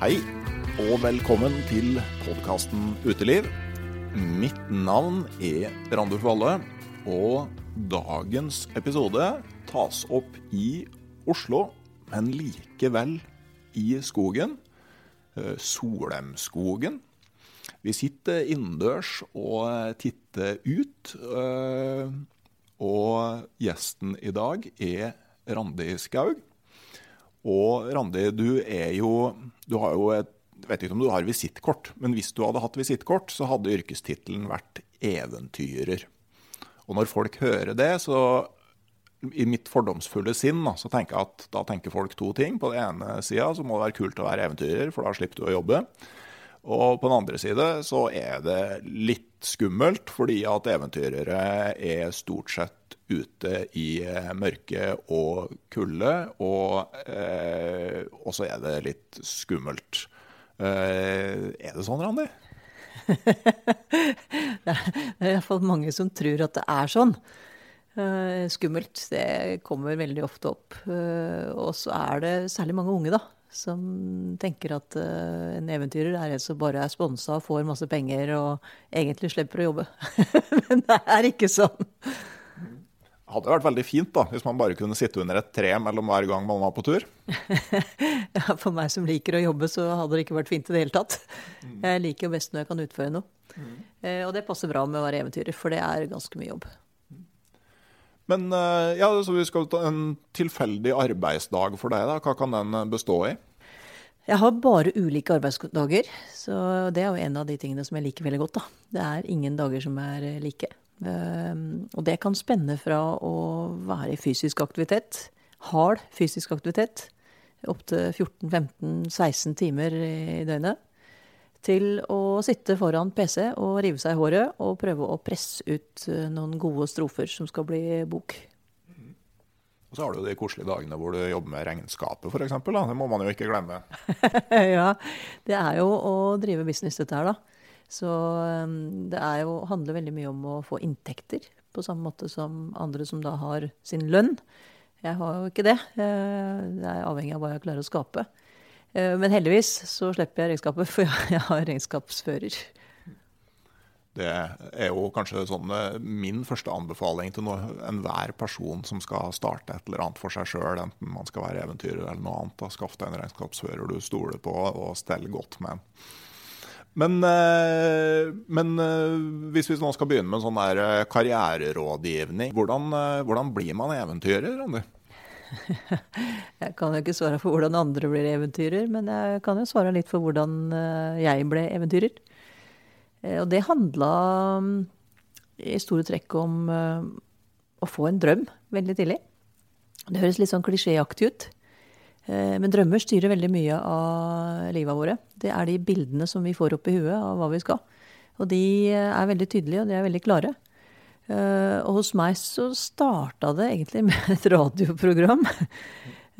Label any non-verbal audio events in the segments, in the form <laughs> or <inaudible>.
Hei, og velkommen til podkasten Uteliv. Mitt navn er Randulf Valle, og dagens episode tas opp i Oslo, men likevel i skogen. Solheimskogen. Solemskogen. Vi sitter innendørs og titter ut, eh, og gjesten i dag er Randi Skaug. Og Randi, du er jo Du har jo et vet ikke om du har visittkort, men hvis du hadde hatt visittkort, så hadde yrkestittelen vært eventyrer. Og når folk hører det, så i mitt fordomsfulle sinn, så tenker jeg at da tenker folk to ting. På den ene sida så må det være kult å være eventyrer, for da slipper du å jobbe. Og på den andre side så er det litt skummelt, fordi at eventyrere er stort sett ute i eh, mørke og kulde, og, eh, så er det litt skummelt. Eh, er det sånn, Randi? <laughs> Det er iallfall mange som tror at det er sånn. Eh, skummelt. Det kommer veldig ofte opp. Eh, og så er det særlig mange unge, da. Som tenker at eh, en eventyrer er en som bare er sponsa og får masse penger og egentlig slipper å jobbe. <laughs> Men det er ikke sånn. Det hadde vært veldig fint da, hvis man bare kunne sitte under et tre mellom hver gang man var på tur. <laughs> Ja, for meg som liker å jobbe, så hadde det ikke vært fint i det hele tatt. Jeg liker jo best når jeg kan utføre noe. Eh, Og det passer bra med å være eventyrer, for det er ganske mye jobb. Men eh, ja, så vi skal ta en tilfeldig arbeidsdag for deg. da. Hva kan den eh, bestå i? Jeg har bare ulike arbeidsdager, så det er jo en av de tingene som jeg liker veldig godt. da. Det er ingen dager som er eh, like. Ehm, Og det kan spenne fra å være i fysisk aktivitet, hard fysisk aktivitet, opptil 14-15-16 timer i døgnet, til å sitte foran PC og rive seg i håret og prøve å presse ut eh, noen gode strofer som skal bli bok. Og så har du de koselige dagene hvor du jobber med regnskapet, f.eks. Det må man jo ikke glemme. <laughs> ja, det er jo å drive business dette her, da. Så um, det er jo, handler veldig mye om å få inntekter, på samme måte som andre som da har sin lønn. Jeg har jo ikke det. Det er avhengig av hva jeg klarer å skape. Eh, Men heldigvis så slipper jeg regnskapet, for jeg har regnskapsfører. Det er jo kanskje sånn eh, min første anbefaling til enhver person som skal starte et eller annet for seg sjøl, enten man skal være eventyrer eller noe annet. da, Skaff deg en regnskapsfører du stoler på, og stell godt med en. Men, eh, men, hvis vi nå skal begynne med sånn karriererådgivning, hvordan, hvordan blir man eventyrer, Randi? <laughs> Jeg kan jo ikke svare for hvordan andre blir eventyrer, men jeg kan jo svare litt for hvordan jeg ble eventyrer. Og det handla mm, i store trekk om å få en drøm veldig tidlig. Det høres litt sånn klisjéaktig ut. Eh, men drømmer styrer veldig mye av livet våre. Det er de bildene som vi får opp i huet av hva vi skal. Og de er veldig tydelige, og de er veldig klare. Eh, og hos meg så starta det egentlig med et radioprogram. <laughs>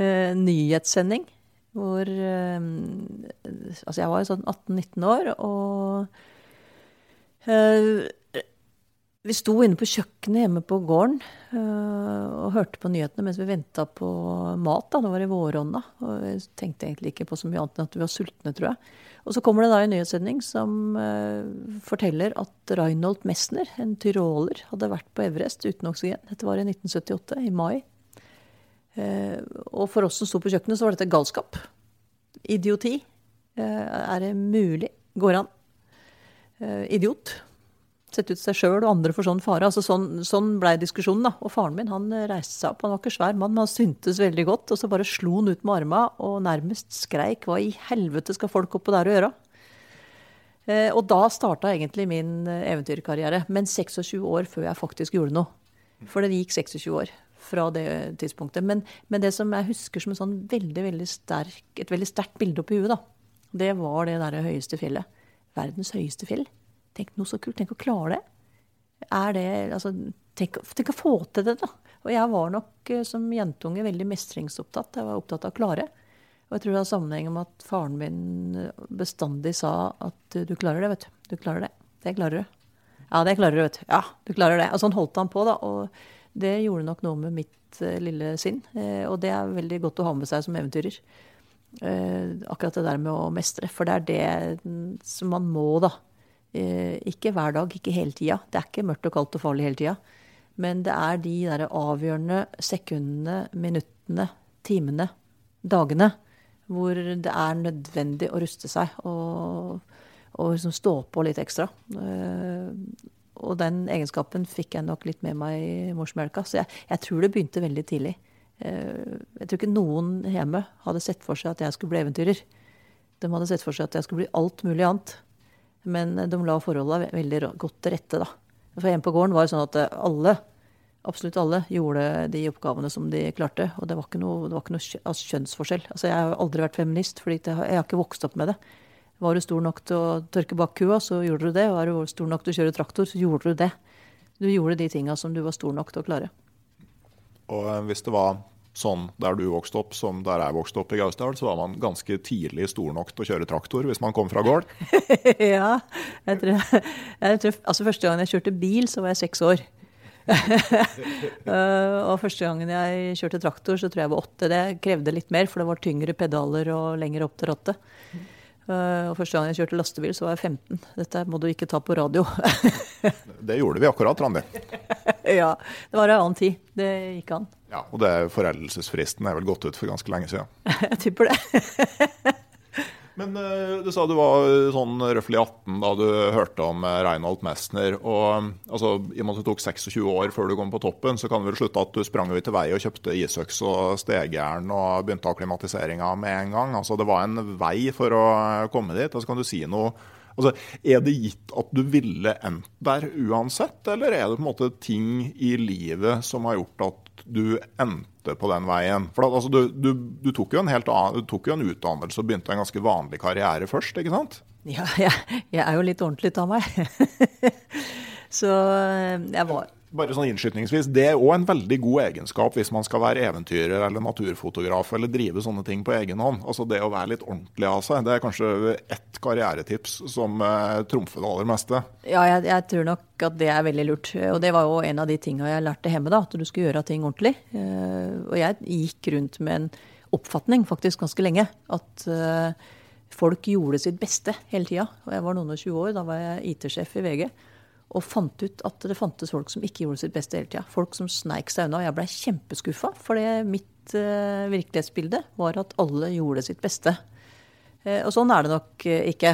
Eh, nyhetssending. Hvor Altså, jeg var jo sånn 18-19 år, og vi sto inne på kjøkkenet hjemme på gården og hørte på nyhetene mens vi venta på mat. da, Det var i vårånda. Og vi tenkte egentlig ikke på så mye annet enn at vi var sultne, tror jeg. Og så kommer det da en nyhetssending som uh, forteller at Reinhold Messner, en tyroler, hadde vært på Everest uten oksygen. Dette var i 1978, i mai. Uh, og for oss som sto på kjøkkenet, så var dette galskap. Idioti. er det mulig? Går an? idiot sette ut seg sjøl og andre for sånn fare. Altså sånn, sånn blei diskusjonen. da. Og faren min han reiste seg opp, han var ikke svær mann, men han syntes veldig godt. Og så bare slo han ut med arma og nærmest skreik 'hva i helvete skal folk oppå der og gjøre'? Eh, og da starta egentlig min eh, eventyrkarriere. Men 26 år før jeg faktisk gjorde noe. For det gikk 26 år fra det tidspunktet. Men, men det som jeg husker som sånn veldig, veldig sterk, et veldig sterkt bilde oppi huet, da, det var det derre høyeste fjellet. Verdens høyeste fjell. Tenk noe så kult. Tenk å klare det. Er det Altså, tenk, tenk, å få til det, da. Og jeg var nok eh, som jentunge veldig mestringsopptatt. Jeg var opptatt av å klare. Og jeg tror det har sammenheng med at faren min eh, bestandig sa at du klarer det, vet du. Du klarer det. Det klarer du. Ja, det klarer du, vet du. Ja, du klarer det. Og sånn holdt han på, da. Og det gjorde nok noe med mitt lille sinn. Og det er veldig godt å ha med seg som eventyrer. Akkurat det der med å mestre. For det er det som man må, da. Eh, ikke hver dag, ikke hele tida. Det er ikke mørkt og kaldt og farlig hele tida. Men det er de der avgjørende sekundene, minuttene, timene, dagene hvor det er nødvendig å ruste seg og, og liksom stå på litt ekstra. Eh, og den egenskapen fikk jeg nok litt med meg i morsmelka. Så jeg, jeg, tror det begynte veldig tidlig. Eh, jeg tror ikke noen hjemme hadde sett for seg at jeg skulle bli eventyrer. De hadde sett for seg at jeg skulle bli alt mulig annet. Men de la forholda veldig godt til rette, da. For hjemme på gården var det sånn at alle, absolutt alle, gjorde de oppgavene som de klarte. Og det var ikke noe, var ikke noe altså, kjønnsforskjell. Altså, jeg har aldri vært feminist, for jeg har ikke vokst opp med det. Var du stor nok til å tørke bak kua, så gjorde du det. Er du stor nok til å kjøre traktor, så gjorde du det. Du gjorde de tinga som du var stor nok til å klare. Og eh, hvis det var sånn der du vokste opp som der jeg vokste opp i Gausdal, så var man ganske tidlig stor nok til å kjøre traktor hvis man kom fra gård? <laughs> ja. Jeg tror, jeg tror, altså Første gangen jeg kjørte bil, så var jeg seks år. uh, <laughs> og første gangen jeg kjørte traktor, så tror jeg jeg var åtte. Det krevde litt mer, for det var tyngre pedaler og lenger opp til rattet. Uh, og første gang jeg kjørte lastebil, så var jeg 15. Dette må du ikke ta på radio. <laughs> det gjorde vi akkurat, Randi. <laughs> ja. Det var en annen tid. Det gikk an. Ja, Og det foreldelsesfristen er vel gått ut for ganske lenge siden? <laughs> Jeg tipper det. Men uh, du sa du var sånn røftlig 18 da du hørte om uh, Reinhold Messner. Og altså, I og med at det tok 26 år før du kom på toppen, så kan det vel slutte at du sprang ut til vei og kjøpte isøks og stegjern og begynte akklimatiseringa med en gang. Altså, Det var en vei for å komme dit. Altså, kan du si noe Altså, er det gitt at du ville endt der uansett, eller er det på en måte ting i livet som har gjort at du endte på den veien? For at, altså, du, du, du, tok jo en helt annen, du tok jo en utdannelse og begynte en ganske vanlig karriere først, ikke sant? Ja, jeg, jeg er jo litt ordentlig av meg. <laughs> Så eh, jeg var bare sånn innskytningsvis, Det er òg en veldig god egenskap hvis man skal være eventyrer eller naturfotograf eller drive sånne ting på egen hånd. Altså Det å være litt ordentlig av seg, det er kanskje ett karrieretips som eh, trumfer det aller meste. Ja, jeg, jeg, tror nok at det er veldig lurt. Og det var jo en av de tinga jeg lærte hjemme, da, at du skulle gjøre ting ordentlig. Eh, og jeg gikk rundt med en oppfatning faktisk ganske lenge. At eh, folk gjorde sitt beste hele tida. Og jeg var noen og 20 år, da var jeg IT-sjef i VG og fant ut at det fantes folk som ikke gjorde sitt beste hele tida. Folk som sneik seg unna. Og jeg blei kjempeskuffa, for mitt uh, virkelighetsbilde var at alle gjorde sitt beste. Uh, og sånn er det nok uh, ikke,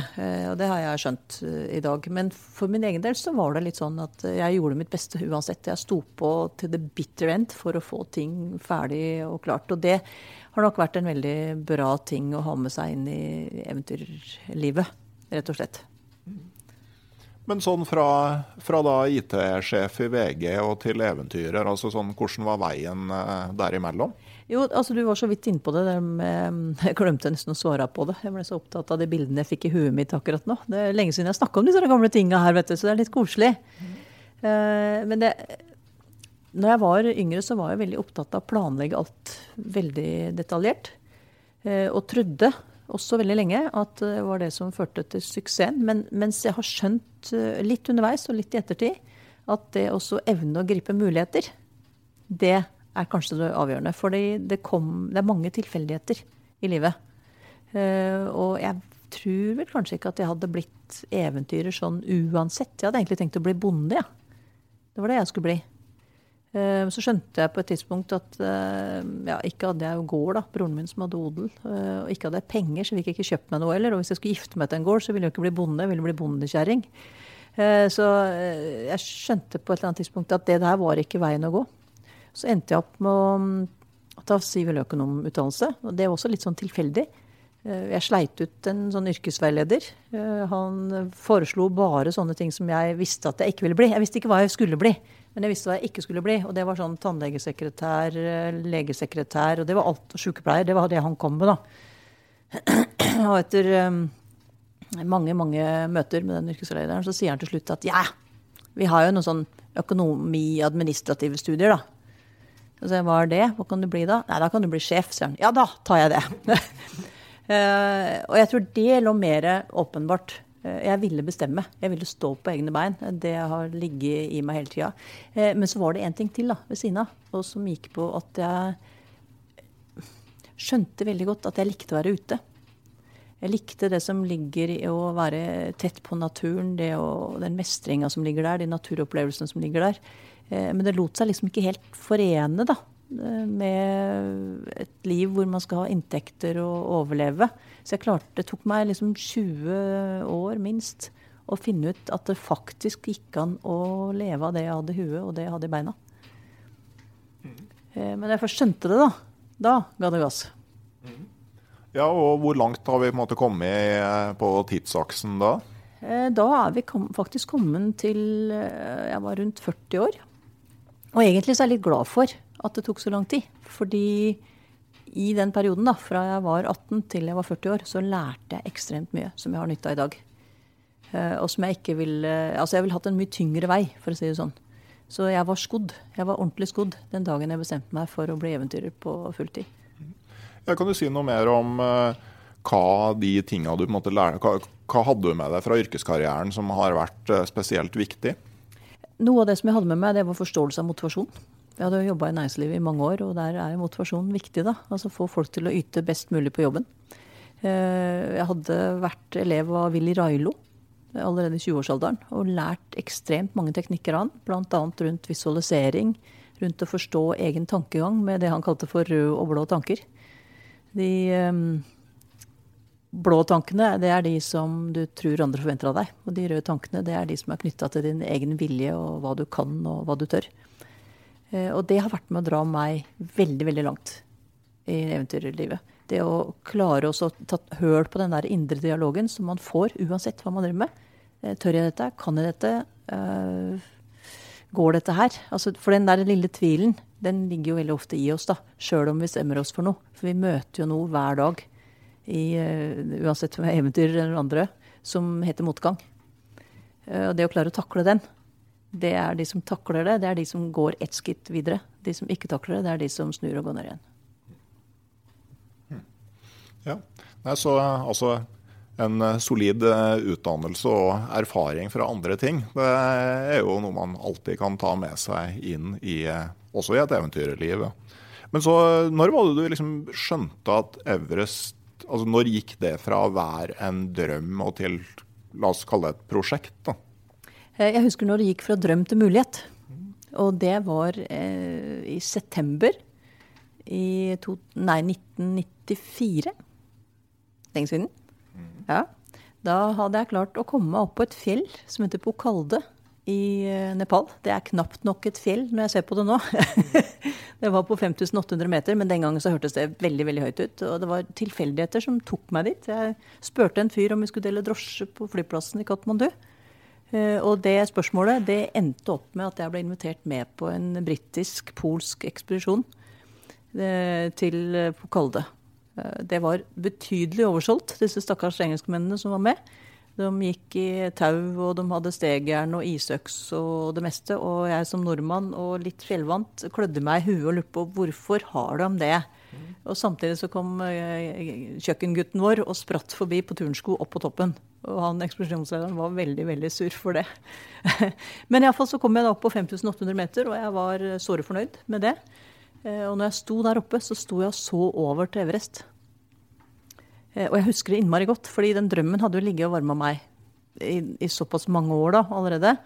og det har jeg skjønt i dag. Men for min egen del så var det litt sånn at jeg gjorde mitt beste uansett. Jeg sto på til the bitter end for å få ting ferdig og klart. Og det har nok vært en veldig bra ting å ha med seg inn i eventyrlivet, rett og slett. Men sånn fra, fra da IT-sjef i VG og til eventyrer, altså sånn, hvordan var veien derimellom? Jo, altså du var så vidt innpå det. Med, jeg glemte nesten å svare på det. Jeg ble så opptatt av de bildene jeg fikk i huet mitt akkurat nå. Det er lenge siden jeg snakka om disse gamle tinga her, vet du, så det er litt koselig. Mm. Uh, men det, når jeg var yngre, så var jeg veldig opptatt av å planlegge alt veldig detaljert. Uh, og trodde også veldig lenge at det var det som førte til suksessen. Men mens jeg har skjønt uh, litt underveis og litt i ettertid at det også evne å gripe muligheter, det er kanskje det avgjørende. For det, det er mange tilfeldigheter i livet. Uh, og jeg tror vel kanskje ikke at jeg hadde blitt eventyrer sånn uansett. Jeg hadde egentlig tenkt å bli bonde, Ja. Det var det jeg skulle bli. Uh, så skjønte jeg på et tidspunkt at uh, ja, ikke hadde jeg gård, da, broren min som hadde odel. og ikke hadde jeg penger, så fikk jeg ikke kjøpt meg noe heller. Og hvis jeg skulle gifte meg til en gård, så ville jeg ikke bli bonde, jeg ville bli bondekjerring. så jeg skjønte på et eller annet tidspunkt at det der var ikke veien å gå. Så endte jeg opp med å mm, ta siviløkonomutdannelse. Og det var også litt sånn tilfeldig. Eh, jeg sleit ut en sånn yrkesveileder. Eh, han foreslo bare sånne ting som jeg visste at jeg ikke ville bli. Jeg visste ikke hva jeg skulle bli, men jeg visste hva jeg ikke skulle bli. Og det var sånn tannlegesekretær, eh, legesekretær, og det var alt. Sykepleier. Det var det han kom med, da. <clears throat> Og etter mange, mange møter med den yrkesveilederen, så sier han til slutt at ja, vi har jo noen sånn økonomi-administrative studier, da. Og så hva er det? Hva kan du bli da? Nei, da kan du bli sjef, sier han. Ja, da tar jeg det. uh, <laughs> og jeg tror det lå mer åpenbart. Uh, jeg ville bestemme. Jeg ville stå på egne bein. Det har ligget i meg hele tida. Uh, men så var det én ting til da, ved siden av, og som gikk på at jeg skjønte veldig godt at jeg likte å være ute. Jeg likte det som ligger i å være tett på naturen, det og den mestringa som ligger der, de naturopplevelsene som ligger der. Eh, men det lot seg liksom ikke helt forene da, eh, med et liv hvor man skal ha inntekter og overleve. Så jeg klarte, det tok meg liksom 20 år minst å finne ut at det faktisk gikk an å leve av det jeg hadde i huet og det jeg hadde i beina. Eh, men da jeg først skjønte det, da, da ga det gass. Ja, og Hvor langt har vi på en måte kommet på tidsaksen da? Da er vi kom, faktisk kommet til Jeg var rundt 40 år. Og egentlig så er jeg litt glad for at det tok så lang tid. Fordi i den perioden, da, fra jeg var 18 til jeg var 40 år, så lærte jeg ekstremt mye som jeg har nytte av i dag. Uh, og som jeg ikke ville Altså, jeg ville hatt en mye tyngre vei, for å si det sånn. Så jeg var skodd. Jeg var ordentlig skodd den dagen jeg bestemte meg for å bli eventyrer på fulltid. Ja, kan du si noe mer om uh, hva de tinga du på en måte lærte hva, hva hadde du med deg fra yrkeskarrieren som har vært spesielt viktig? Noe av det som jeg hadde med meg, det var forståelse av motivasjon. Jeg hadde jobba i næringslivet i mange år, og der er jo motivasjon viktig. da. Altså Få folk til å yte best mulig på jobben. Eh, jeg hadde vært elev av Willy Railo allerede i 20-årsalderen og lært ekstremt mange teknikker av han, bl.a. rundt visualisering, rundt å forstå egen tankegang med det han kalte for rød og blå tanker. De eh, blå tankene det er de som du tror andre forventer av deg. Og de røde tankene det er de som er knytta til din egen vilje og hva du kan og hva du tør. Eh, og det har vært med å dra meg veldig, veldig langt i eventyrlivet. Det å klare å ta høl på den der indre dialogen som man får uansett hva man driver med. Eh, tør jeg dette? Kan jeg dette? Eh, går dette her? Altså, for den der lille tvilen, den ligger jo veldig ofte i oss, da. Sjøl om vi stemmer oss for noe. For vi møter jo noe hver dag i, uh, uansett om det er eventyr eller andre, som heter motgang. Uh, og det å klare å takle den, det er de som takler det, det er de som går ett skritt videre. De som ikke takler det, det er de som snur og går ned igjen. Ja, Nei, så altså en eh, solid utdannelse og erfaring fra andre ting, det er jo noe man alltid kan ta med seg inn i også i et eventyrliv. Men så, når var det du liksom skjønte at Everest altså Når gikk det fra å være en drøm og til la oss kalle det et prosjekt? da? Eh, jeg husker når det gikk fra drøm til mulighet. Og det var eh, i september i to, nei, 1994. Lenge siden. Ja. Da hadde jeg klart å komme meg opp på et fjell som heter Pokalde i eh, Nepal. Det er knapt nok et fjell når jeg ser på det nå. <laughs> det var på 5800 meter, men den gangen så hørtes det veldig veldig høyt ut. Og det var tilfeldigheter som tok meg dit. Jeg spurte en fyr om vi skulle dele drosje på flyplassen i Katmandu. Eh, og det spørsmålet det endte opp med at jeg ble invitert med på en britisk-polsk ekspedisjon eh, til Pokalde. Det var betydelig oversolgt, disse stakkars engelskmennene som var med. De gikk i tau, og de hadde stegjern og isøks og det meste. Og jeg som nordmann og litt fjellvant klødde meg i huet og lurte på hvorfor har de det. Og samtidig så kom eh, kjøkkengutten vår og spratt forbi på turnsko opp på toppen. Og han ekspedisjonslederen var veldig, veldig sur for det. <laughs> Men iallfall så kom jeg da opp på 5800 meter, og jeg var såre fornøyd med det. Eh, og når jeg sto der oppe, så sto jeg og så over til Everest. Eh, og jeg husker det innmari godt, fordi den drømmen hadde jo ligget og varma meg i, i, såpass mange år da allerede.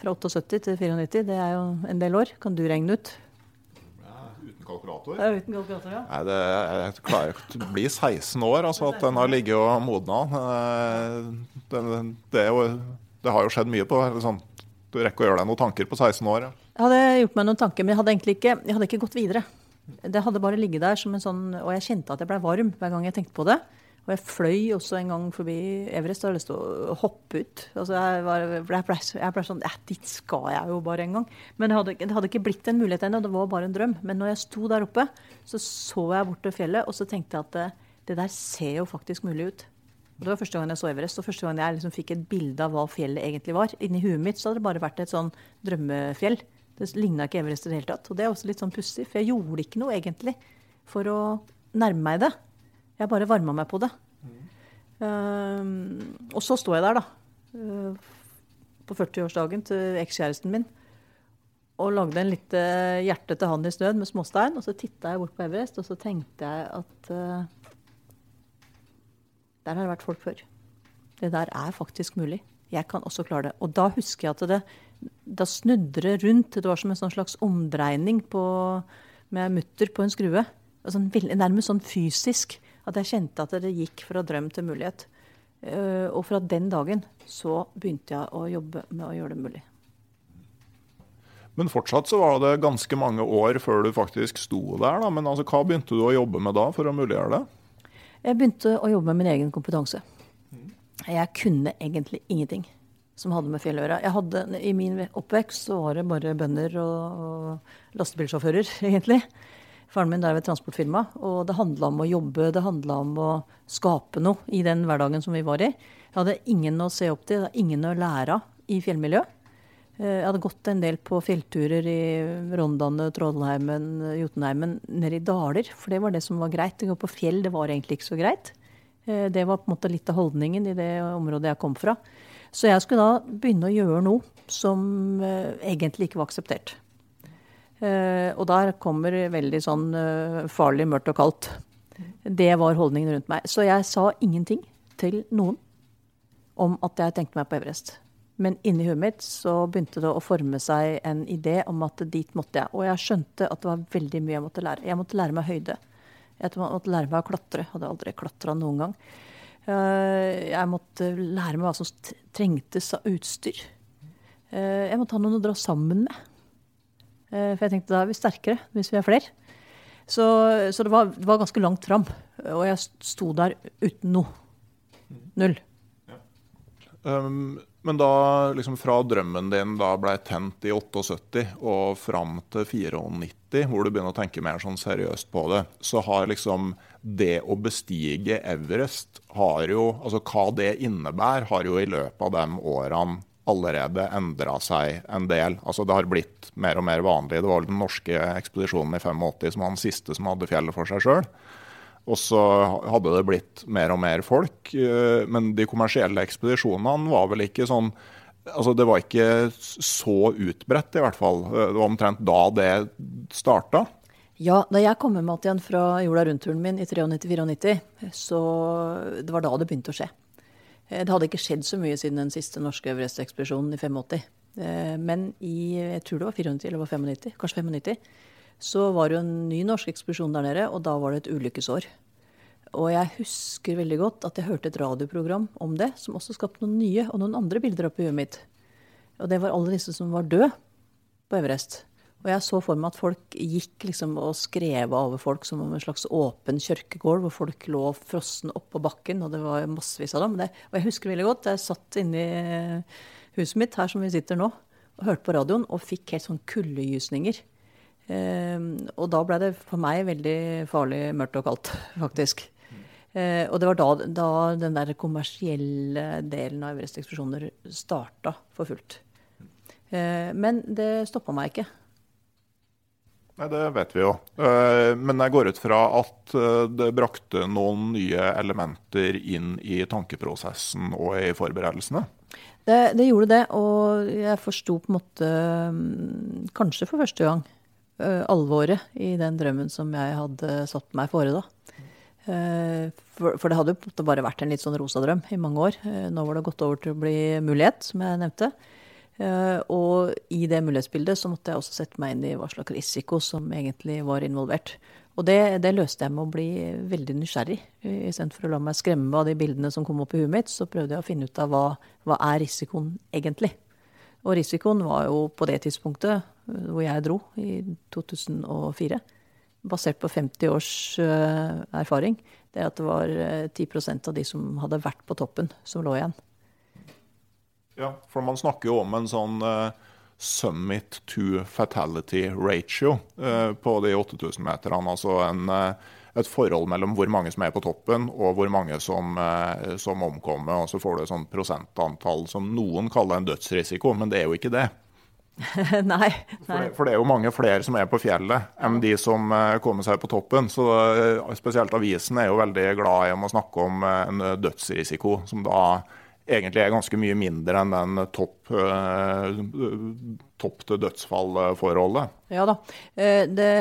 Fra 78 til 94, det er jo en del år. Kan du regne ut? Ja, uten kalkulator? Ja, uten kalkulator, ja. Nei, det, jeg klarer ikke å bli 16 år, altså at den har ligget og modna. Eh, det, det, det, har jo skjedd mye på liksom, Du rekker å gjøre deg noen tanker på 16 år? Ja. Jeg hadde gjort meg noen tanker, men jeg hadde egentlig ikke, jeg hadde ikke gått videre. Det hadde bare ligget der som en sånn Og jeg kjente at jeg ble varm hver gang jeg tenkte på det. Og jeg fløy også en gang forbi Everest og hadde lyst til å hoppe ut. Altså jeg, var, jeg, ble, jeg, ble, sånn dit skal jeg jo bare en gang. Men det hadde, det hadde ikke blitt en mulighet ennå. Det var bare en drøm. Men når jeg sto der oppe, så så jeg bort til fjellet, og så tenkte jeg at det, det der ser jo faktisk mulig ut. Det var første gang jeg så Everest, og første gang jeg liksom fikk et bilde av hva fjellet egentlig var. Inni huet mitt så hadde det bare vært et sånn drømmefjell. Det ligna ikke Everest i det hele tatt. Og det er også litt sånn pussig, for jeg gjorde ikke noe egentlig for å nærme meg det. Jeg bare varma meg på det. Mm. Uh, og så står jeg der, da. Uh, på 40-årsdagen til ekskjæresten min. Og lagde en lite hjerte til han i snøen med småstein. Og så titta jeg bort på Everest, og så tenkte jeg at uh, der har det vært folk før. Det der er faktisk mulig. Jeg kan også klare det. Og da husker jeg at det da snudde det rundt. Det var som en sånn slags omdreining på, med mutter på en skrue. Altså, nærmest sånn fysisk. At jeg kjente at det gikk fra drøm til mulighet. Uh, og fra den dagen så begynte jeg å jobbe med å gjøre det mulig. Men fortsatt så var det ganske mange år før du faktisk sto der. da. Men altså, hva begynte du å jobbe med da for å muliggjøre det? Jeg begynte å jobbe med min egen kompetanse. Jeg kunne egentlig ingenting som hadde med fjell å gjøre. Jeg hadde, I min oppvekst så var det bare bønder og, og lastebilsjåfører, <laughs> egentlig. Faren min drev et transportfirma, og det handla om å jobbe, det handla om å skape noe i den hverdagen som vi var i. Jeg hadde ingen å se opp til, jeg hadde ingen å lære av i fjellmiljøet. Eh, jeg hadde gått en del på fjellturer i Rondane, Trollheimen, Jotunheimen, nede i daler. For det var det som var greit. Å gå på fjell, det var egentlig ikke så greit. Eh, det var på en måte litt av holdningen i det området jeg kom fra. Så jeg skulle da begynne å gjøre noe som uh, egentlig ikke var akseptert. Uh, og der kommer veldig sånn uh, farlig, mørkt og kaldt. Det var holdningen rundt meg. Så jeg sa ingenting til noen om at jeg tenkte meg på Everest. Men inni huet mitt så begynte det å forme seg en idé om at dit måtte jeg. Og jeg skjønte at det var veldig mye jeg måtte lære. Jeg måtte lære meg høyde. Jeg måtte lære meg å klatre. Hadde aldri klatra noen gang. Eh, jeg måtte lære meg hva som trengtes av utstyr. Eh, jeg måtte ha noen å dra sammen med. Eh, for jeg tenkte da er vi sterkere hvis vi er flere. Så, så det, var, det, var, ganske langt fram. Og jeg sto der uten noe. Null. Um, men da, liksom fra drømmen din da ble tent i 78 og fram til 94, hvor du begynner å tenke mer sånn seriøst på det, så har liksom det å bestige Everest har jo, altså Hva det innebærer, har jo i løpet av de årene allerede endra seg en del. Altså Det har blitt mer og mer vanlig. Det var den norske ekspedisjonen i 85 som var den siste som hadde fjellet for seg sjøl. Og så hadde det blitt mer og mer folk. Eh, men de kommersielle ekspedisjonene var vel ikke sånn Altså Det var ikke så utbredt, i hvert fall. Det var omtrent da det starta. Ja, da jeg kom hjem igjen fra jorda rundt-turen min i 93-94, så det var da det begynte å skje. Eh, det hadde ikke skjedd så mye siden den siste norske Everest-ekspedisjonen i 85. Eh, men i jeg tror det var 94 eller var 95, kanskje 95, så var det jo en ny norsk ekspedisjon der nede, og da var det et ulykkesår. og jeg husker veldig godt at jeg hørte et radioprogram om det, som også skapte noen nye og noen andre bilder opp i huet mitt. Og det var alle disse som var døde på Everest. Og jeg så for meg at folk gikk liksom og skrev over folk som om en slags åpen kirkegård, hvor folk lå frossen oppå bakken, og det var massevis av dem. Det, og jeg husker veldig godt, jeg satt inne i huset mitt, her som vi sitter nå, og hørte på radioen, og fikk helt sånn kuldegysninger. Eh, og da ble det for meg veldig farlig mørkt og kaldt, <laughs> faktisk. Eh, og det var da, da den der kommersielle delen av Everest-eksplosjoner starta for fullt. Eh, men det stoppa meg ikke. Nei, Det vet vi jo. Eh, men jeg går ut fra at eh, det brakte noen nye elementer inn i tankeprosessen og i forberedelsene? Det, det gjorde det, og jeg forsto på en måte, mm, kanskje for første gang, alvoret i den drømmen som jeg hadde satt meg fore da. For, for det hadde jo bare vært en litt sånn rosa drøm i mange år. Nå var det gått over til å bli mulighet, som jeg nevnte. Uh, og i det mulighetsbildet så måtte jeg også sette meg inn i hva slags risiko som egentlig var involvert. Og det, det løste jeg med å bli veldig nysgjerrig. Istedenfor å la meg skremme av de bildene som kom opp i huet mitt, så prøvde jeg å finne ut av hva, hva er risikoen egentlig. Og risikoen var jo på det tidspunktet eh, hvor jeg dro, i 2004, basert på 50 års uh, erfaring, det at det var uh, 10% av de som hadde vært på toppen, som lå igjen. Ja, for man snakker jo om en sånn uh, summit to fatality ratio uh, på de 8000-meterne. Altså en, uh, et forhold mellom hvor mange som er på toppen og hvor mange som, som omkommer. Og så får du et sånt prosentantall som noen kaller en dødsrisiko, men det er jo ikke det. nei, <laughs> nei. For, det, for, det, er jo mange flere som er på fjellet enn de som kommer seg på toppen. Så spesielt avisen er jo veldig glad i å snakke om en dødsrisiko, som da egentlig er ganske mye mindre enn den topp, eh, topp til dødsfall-forholdet. Ja da. Eh, det,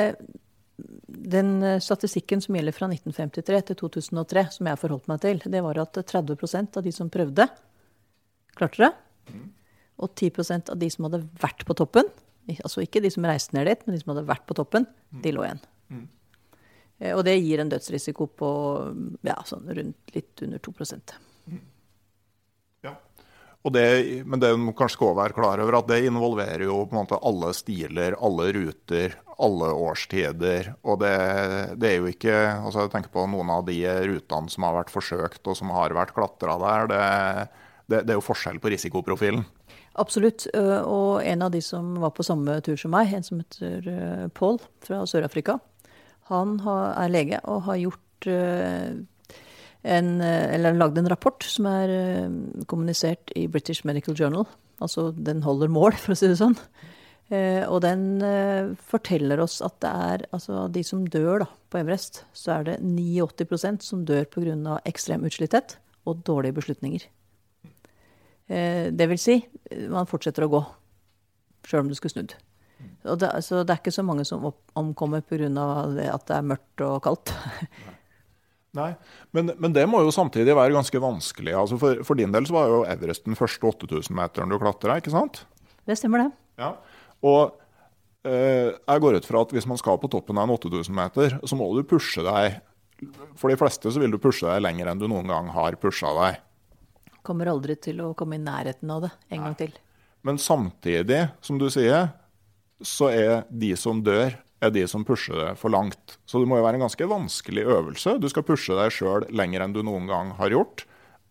den statistikken som gjelder fra 1953 til 2003, som jeg forholdt meg til, det var at 30% av de som prøvde, klarte det. Og 10% av de som hadde vært på toppen, altså ikke de som reiste ned dit, men de som hadde vært på toppen, de lå igjen. Mm. Og det gir en dødsrisiko på ja, sånn rundt litt under 2 det, men det må kanskje også være klar over at det involverer jo på en måte alle stiler, alle ruter, alle årstider. Og det, det er jo ikke altså Jeg tenker på noen av de rutene som har vært forsøkt og som har vært klatra der. Det, det, er jo forskjell på risikoprofilen. Absolutt. Og en av de som var på samme tur som meg, en som heter Paul fra Sør-Afrika, han er lege og har gjort en, eh, eller lagd en rapport som er eh, kommunisert i British Medical Journal. Altså den holder mål, <laughs> for å si det sånn. Eh, og den forteller oss at det er altså de som dør da, på Everest, så er det 89% som dør pga. ekstrem utslitthet og dårlige beslutninger. Det vil si, man fortsetter å gå sjøl om du skulle snudd. Det, så det er ikke så mange som omkommer pga. at det er mørkt og kaldt. Nei, <laughs> men, men, det må jo samtidig være ganske vanskelig. Altså for, for, din del så var jo Everest den første 8000-meteren du klatra, ikke sant? Det stemmer, det. Ja, Og eh, jeg går ut fra at hvis man skal på toppen av en 8000-meter, så må du pushe deg For de fleste så vil du pushe deg lenger enn du noen gang har pusha deg. Kommer aldri til å komme i nærheten av det en Nei. gang til. Men samtidig, som du sier, så er de som dør, er de som pusher det for langt. Så det må jo være en ganske vanskelig øvelse. Du skal pushe deg sjøl lenger enn du noen gang har gjort.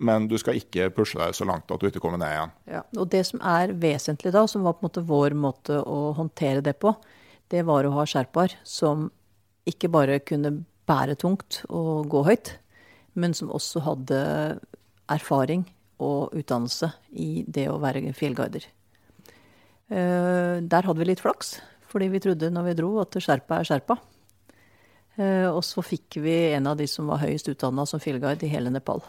Men du skal ikke pushe deg så langt at du ikke kommer ned igjen. Ja, og Det som er vesentlig da, som var på en måte vår måte å håndtere det på, det var å ha sherpaer som ikke bare kunne bære tungt og gå høyt, men som også hadde erfaring og utdannelse i det å være fjellguider. Eh, der hadde vi litt flaks. Fordi vi trodde når vi dro at skjerpa er skjerpa. Eh, og så fikk vi en av de som var høyest utdanna som fjellguide i hele Nepal.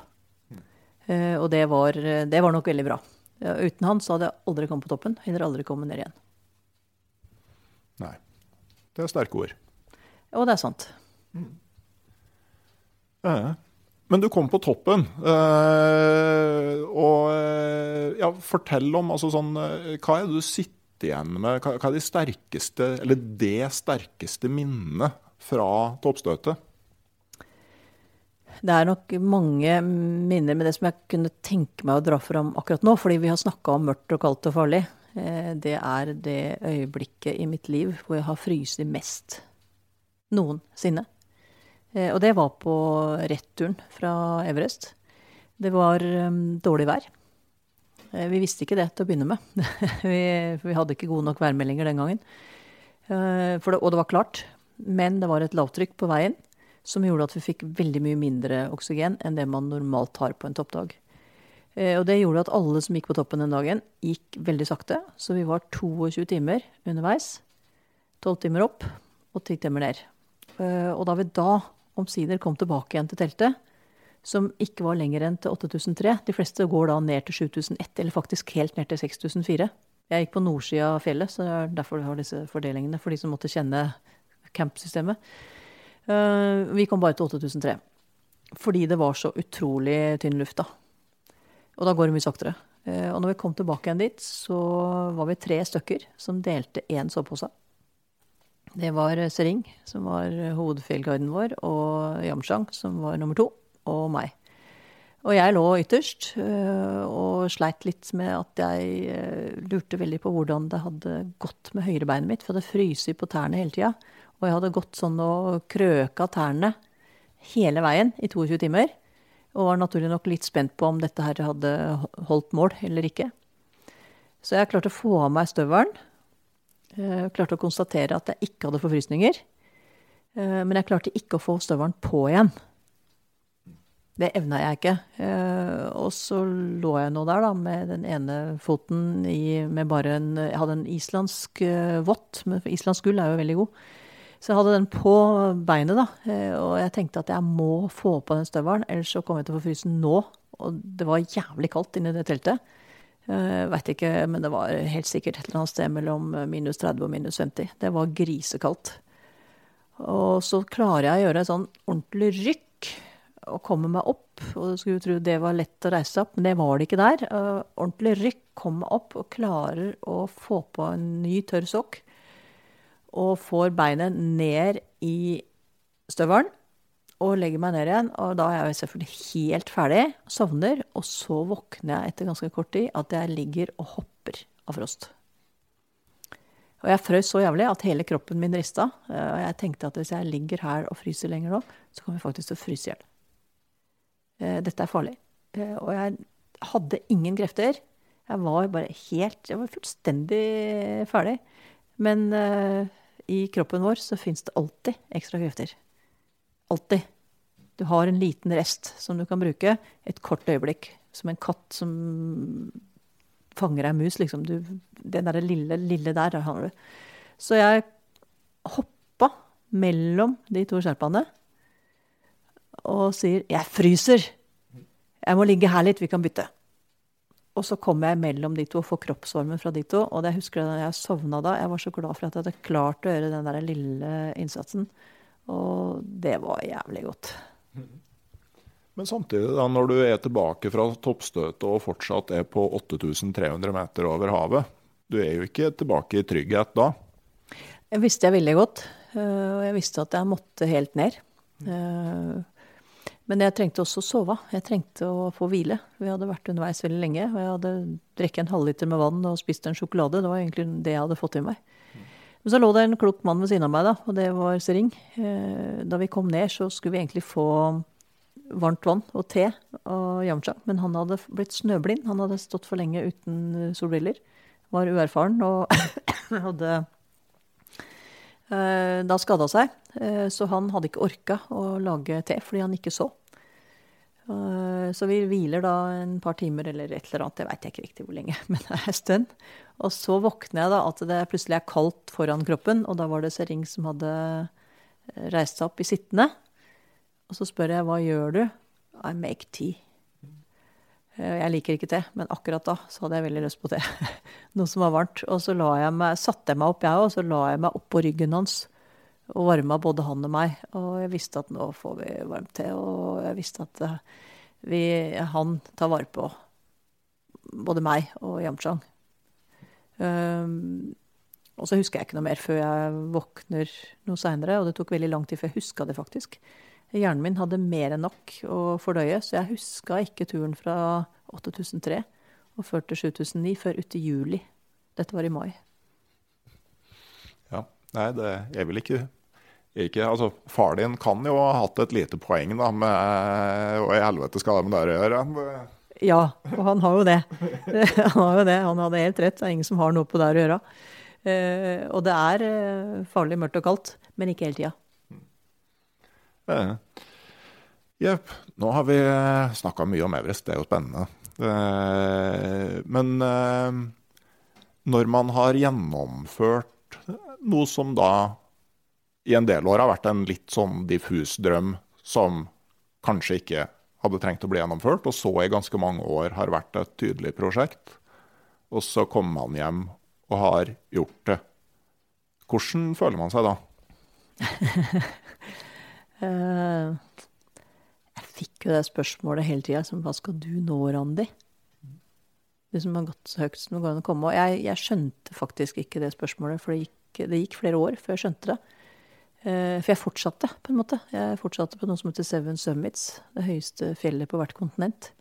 Eh, og det var, det var, nok veldig bra. Uten han så hadde jeg aldri kommet på toppen. Hadde aldri kommet ned igjen. Nei. Det er sterke ord. Og det er sant. Mm. Eh. men du kom på toppen. Eh, og ja, fortell om altså sånn, Hva er det du sitter igjen med? Hva, er de sterkeste, eller det sterkeste minnet fra toppstøtet? Det er nok mange minner med det som jeg kunne tenke meg å dra fram akkurat nå, fordi vi har snakka om mørkt og kaldt og farlig. Eh, det er det øyeblikket i mitt liv hvor jeg har fryst mest noensinne. Eh, og det var på returen fra Everest. Det var um, dårlig vær. Eh, vi visste ikke det til å begynne med. <laughs> vi, vi, hadde ikke gode nok værmeldinger den gangen. Uh, det, og det var klart. Men det var et lavtrykk på veien som gjorde at vi fikk veldig mye mindre oksygen enn det man normalt har på en toppdag. Uh, og det gjorde at alle som gikk på toppen den dagen, gikk veldig sakte. Så vi var 22 timer underveis. 12 timer opp og 10 timer ned. Og da vi da omsider kom tilbake igjen til teltet, som ikke var lenger enn til 8003. De fleste går da ned til 7001, eller faktisk helt ned til 6004. Jeg gikk på nordsida av fjellet, så det er derfor vi har disse fordelingene. For de som måtte kjenne campsystemet. Uh, vi kom bare til 8003. Fordi det var så utrolig tynn luft, da. Og da går det mye saktere. Uh, og når vi kom tilbake igjen dit, så var vi tre stykker som delte én sovepose. Det var Sering, som var hovedfjellguiden vår, og Yamshang, som var nummer to og meg. Og jeg lå ytterst øh, og sleit litt med at jeg øh, lurte veldig på hvordan det hadde gått med høyrebeinet mitt, for det fryser på tærne hele tida. Og jeg hadde gått sånn og krøka tærne hele veien i 22 timer. Og var naturlig nok litt spent på om dette her hadde holdt mål eller ikke. Så jeg klarte å få av meg støvelen. Klarte å konstatere at jeg ikke hadde forfrysninger. Men jeg klarte ikke å få støvelen på igjen. Det evna jeg ikke. Eh, og så lå jeg nå der, da, med den ene foten i med bare en Jeg hadde en islandsk vått, men islandsk gull er jo veldig god. Så jeg hadde den på beinet, da. Eh, og jeg tenkte at jeg må få på den støvelen, ellers så kommer jeg til å få fryse nå. Og det var jævlig kaldt inni det teltet. Uh, Veit ikke, men det var helt sikkert et eller annet sted mellom minus 30 og minus 50. Det var grisekaldt. Og så klarer jeg å gjøre et sånn ordentlig rykk å komme meg opp. Og du skulle tro det var lett å reise opp, men det var det ikke der. Uh, ordentlig rykk. Kom meg opp og klarer å få på en ny tørr sokk. Og får beinet ned i støvelen og legger meg ned igjen. Og da er jeg selvfølgelig helt ferdig, sovner. Og så våkner jeg etter ganske kort tid at jeg ligger og hopper av frost. Og jeg frøs så jævlig at hele kroppen min rista. Og jeg tenkte at hvis jeg ligger her og fryser lenger nå, så kommer jeg faktisk til å fryse i hjel. Eh, dette er farlig. Eh, og jeg hadde ingen krefter. Jeg var bare helt Jeg var fullstendig ferdig. Men uh, i kroppen vår så fins det alltid ekstra krefter. Alltid. Du har en liten rest som du kan bruke et kort øyeblikk. Som en katt som fanger ei mus, liksom. Du, den derre lille, lille der, der har du. Så jeg hoppa mellom de to sherpaene og sier 'jeg fryser'. Jeg må ligge her litt, vi kan bytte. Og så kom jeg mellom de to og får kroppsvarmen fra de to. Og det jeg husker da jeg sovna da, jeg var så glad for at jeg hadde klart å gjøre den der lille innsatsen. Og det var jævlig godt. Men samtidig, da, når du er tilbake fra toppstøtet og fortsatt er på 8300 meter over havet, du er jo ikke tilbake i trygghet da? Jeg visste jeg ville godt. Eh, og jeg visste at jeg måtte helt ned. Men jeg trengte også å sove. Jeg trengte å få hvile. Vi hadde vært underveis veldig lenge. Og jeg hadde drukket en halvliter med vann og spist en sjokolade. Det var egentlig det jeg hadde fått i meg. Men så lå det en klok mann ved siden av meg, da, og det var Sering. Eh, da vi kom ned, så skulle vi egentlig få varmt vann og te og yamcha. Men han hadde blitt snøblind. Han hadde stått for lenge uten solbriller. Var uerfaren og <coughs> hadde da skada seg. Eh, så han hadde ikke orka å lage te fordi han ikke så. Eh, så vi hviler da en par timer eller et eller annet, jeg veit ikke riktig hvor lenge, <laughs> men det er en stund. Og så våkner jeg da at det plutselig er kaldt foran kroppen, og da var det Sering som hadde reist seg opp i sittende. Og så spør jeg hva gjør du? I make tea. Eh, jeg liker ikke te, men akkurat da så hadde jeg veldig lyst på te. <laughs> Noe som var varmt. Og så jeg meg, satte jeg meg opp, jeg òg, og så la jeg meg oppå ryggen hans. Og varma både han og meg. Og jeg visste at nå får vi varmt te. Og jeg visste at eh, vi, han tar vare på både meg og Yamchang. Um, og så husker jeg ikke noe mer før jeg våkner noe seinere, og det tok veldig lang tid før jeg huska det, faktisk. Hjernen min hadde mer enn nok å fordøye, så jeg huska ikke turen fra 8003 og før til 7009 før uti juli. Dette var i mai. Ja. Nei, det er vel ikke, ikke altså, Far din kan jo ha hatt et lite poeng, da, med Og i helvete skal det med det å gjøre? Ja, og han har jo det. <laughs> Han har jo det. Han hadde helt rett. Det er ingen som har noe på det å gjøre. Eh, og det er eh, farlig mørkt og kaldt, men ikke hele tida. Eh, Jepp. Nå har vi snakka mye om Everest, det er jo spennende. Men når man har gjennomført noe som da i en del år har vært en litt sånn diffus drøm, som kanskje ikke hadde trengt å bli gjennomført, og så i ganske mange år har vært et tydelig prosjekt, og så kommer man hjem og har gjort det. Hvordan føler man seg da? <laughs> Eh, jeg fikk jo det spørsmålet hele tida. Hva skal du nå, Randi? Det som har gått så høyt som det går an å komme. Og jeg, jeg, skjønte faktisk ikke det spørsmålet, for det gikk, det gikk, flere år før jeg skjønte det. Eh, for jeg fortsatte, på en måte. Jeg fortsatte på noe som heter Seven Summits. Det høyeste fjellet på hvert kontinent.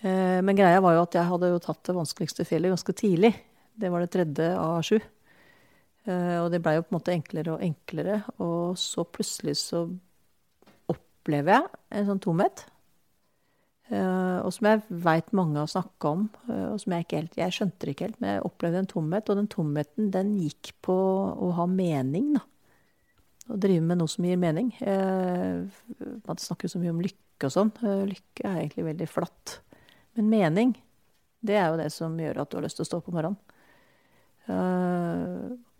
Eh, men greia var jo at jeg hadde jo tatt det vanskeligste fjellet ganske tidlig. Det var det tredje av sju. Eh, og det blei jo på en måte enklere og enklere. Og så plutselig så opplever jeg en sånn tomhet. Eh, og som jeg veit mange har snakka om, eh, og som jeg ikke helt Jeg skjønte det ikke helt, men jeg opplevde en tomhet. Og den tomheten, den gikk på å ha mening, da. Å drive med noe som gir mening. Man snakker så mye om lykke og sånn. Lykke er egentlig veldig flatt. Men mening, det er jo det som gjør at du har lyst til å stå opp om morgenen.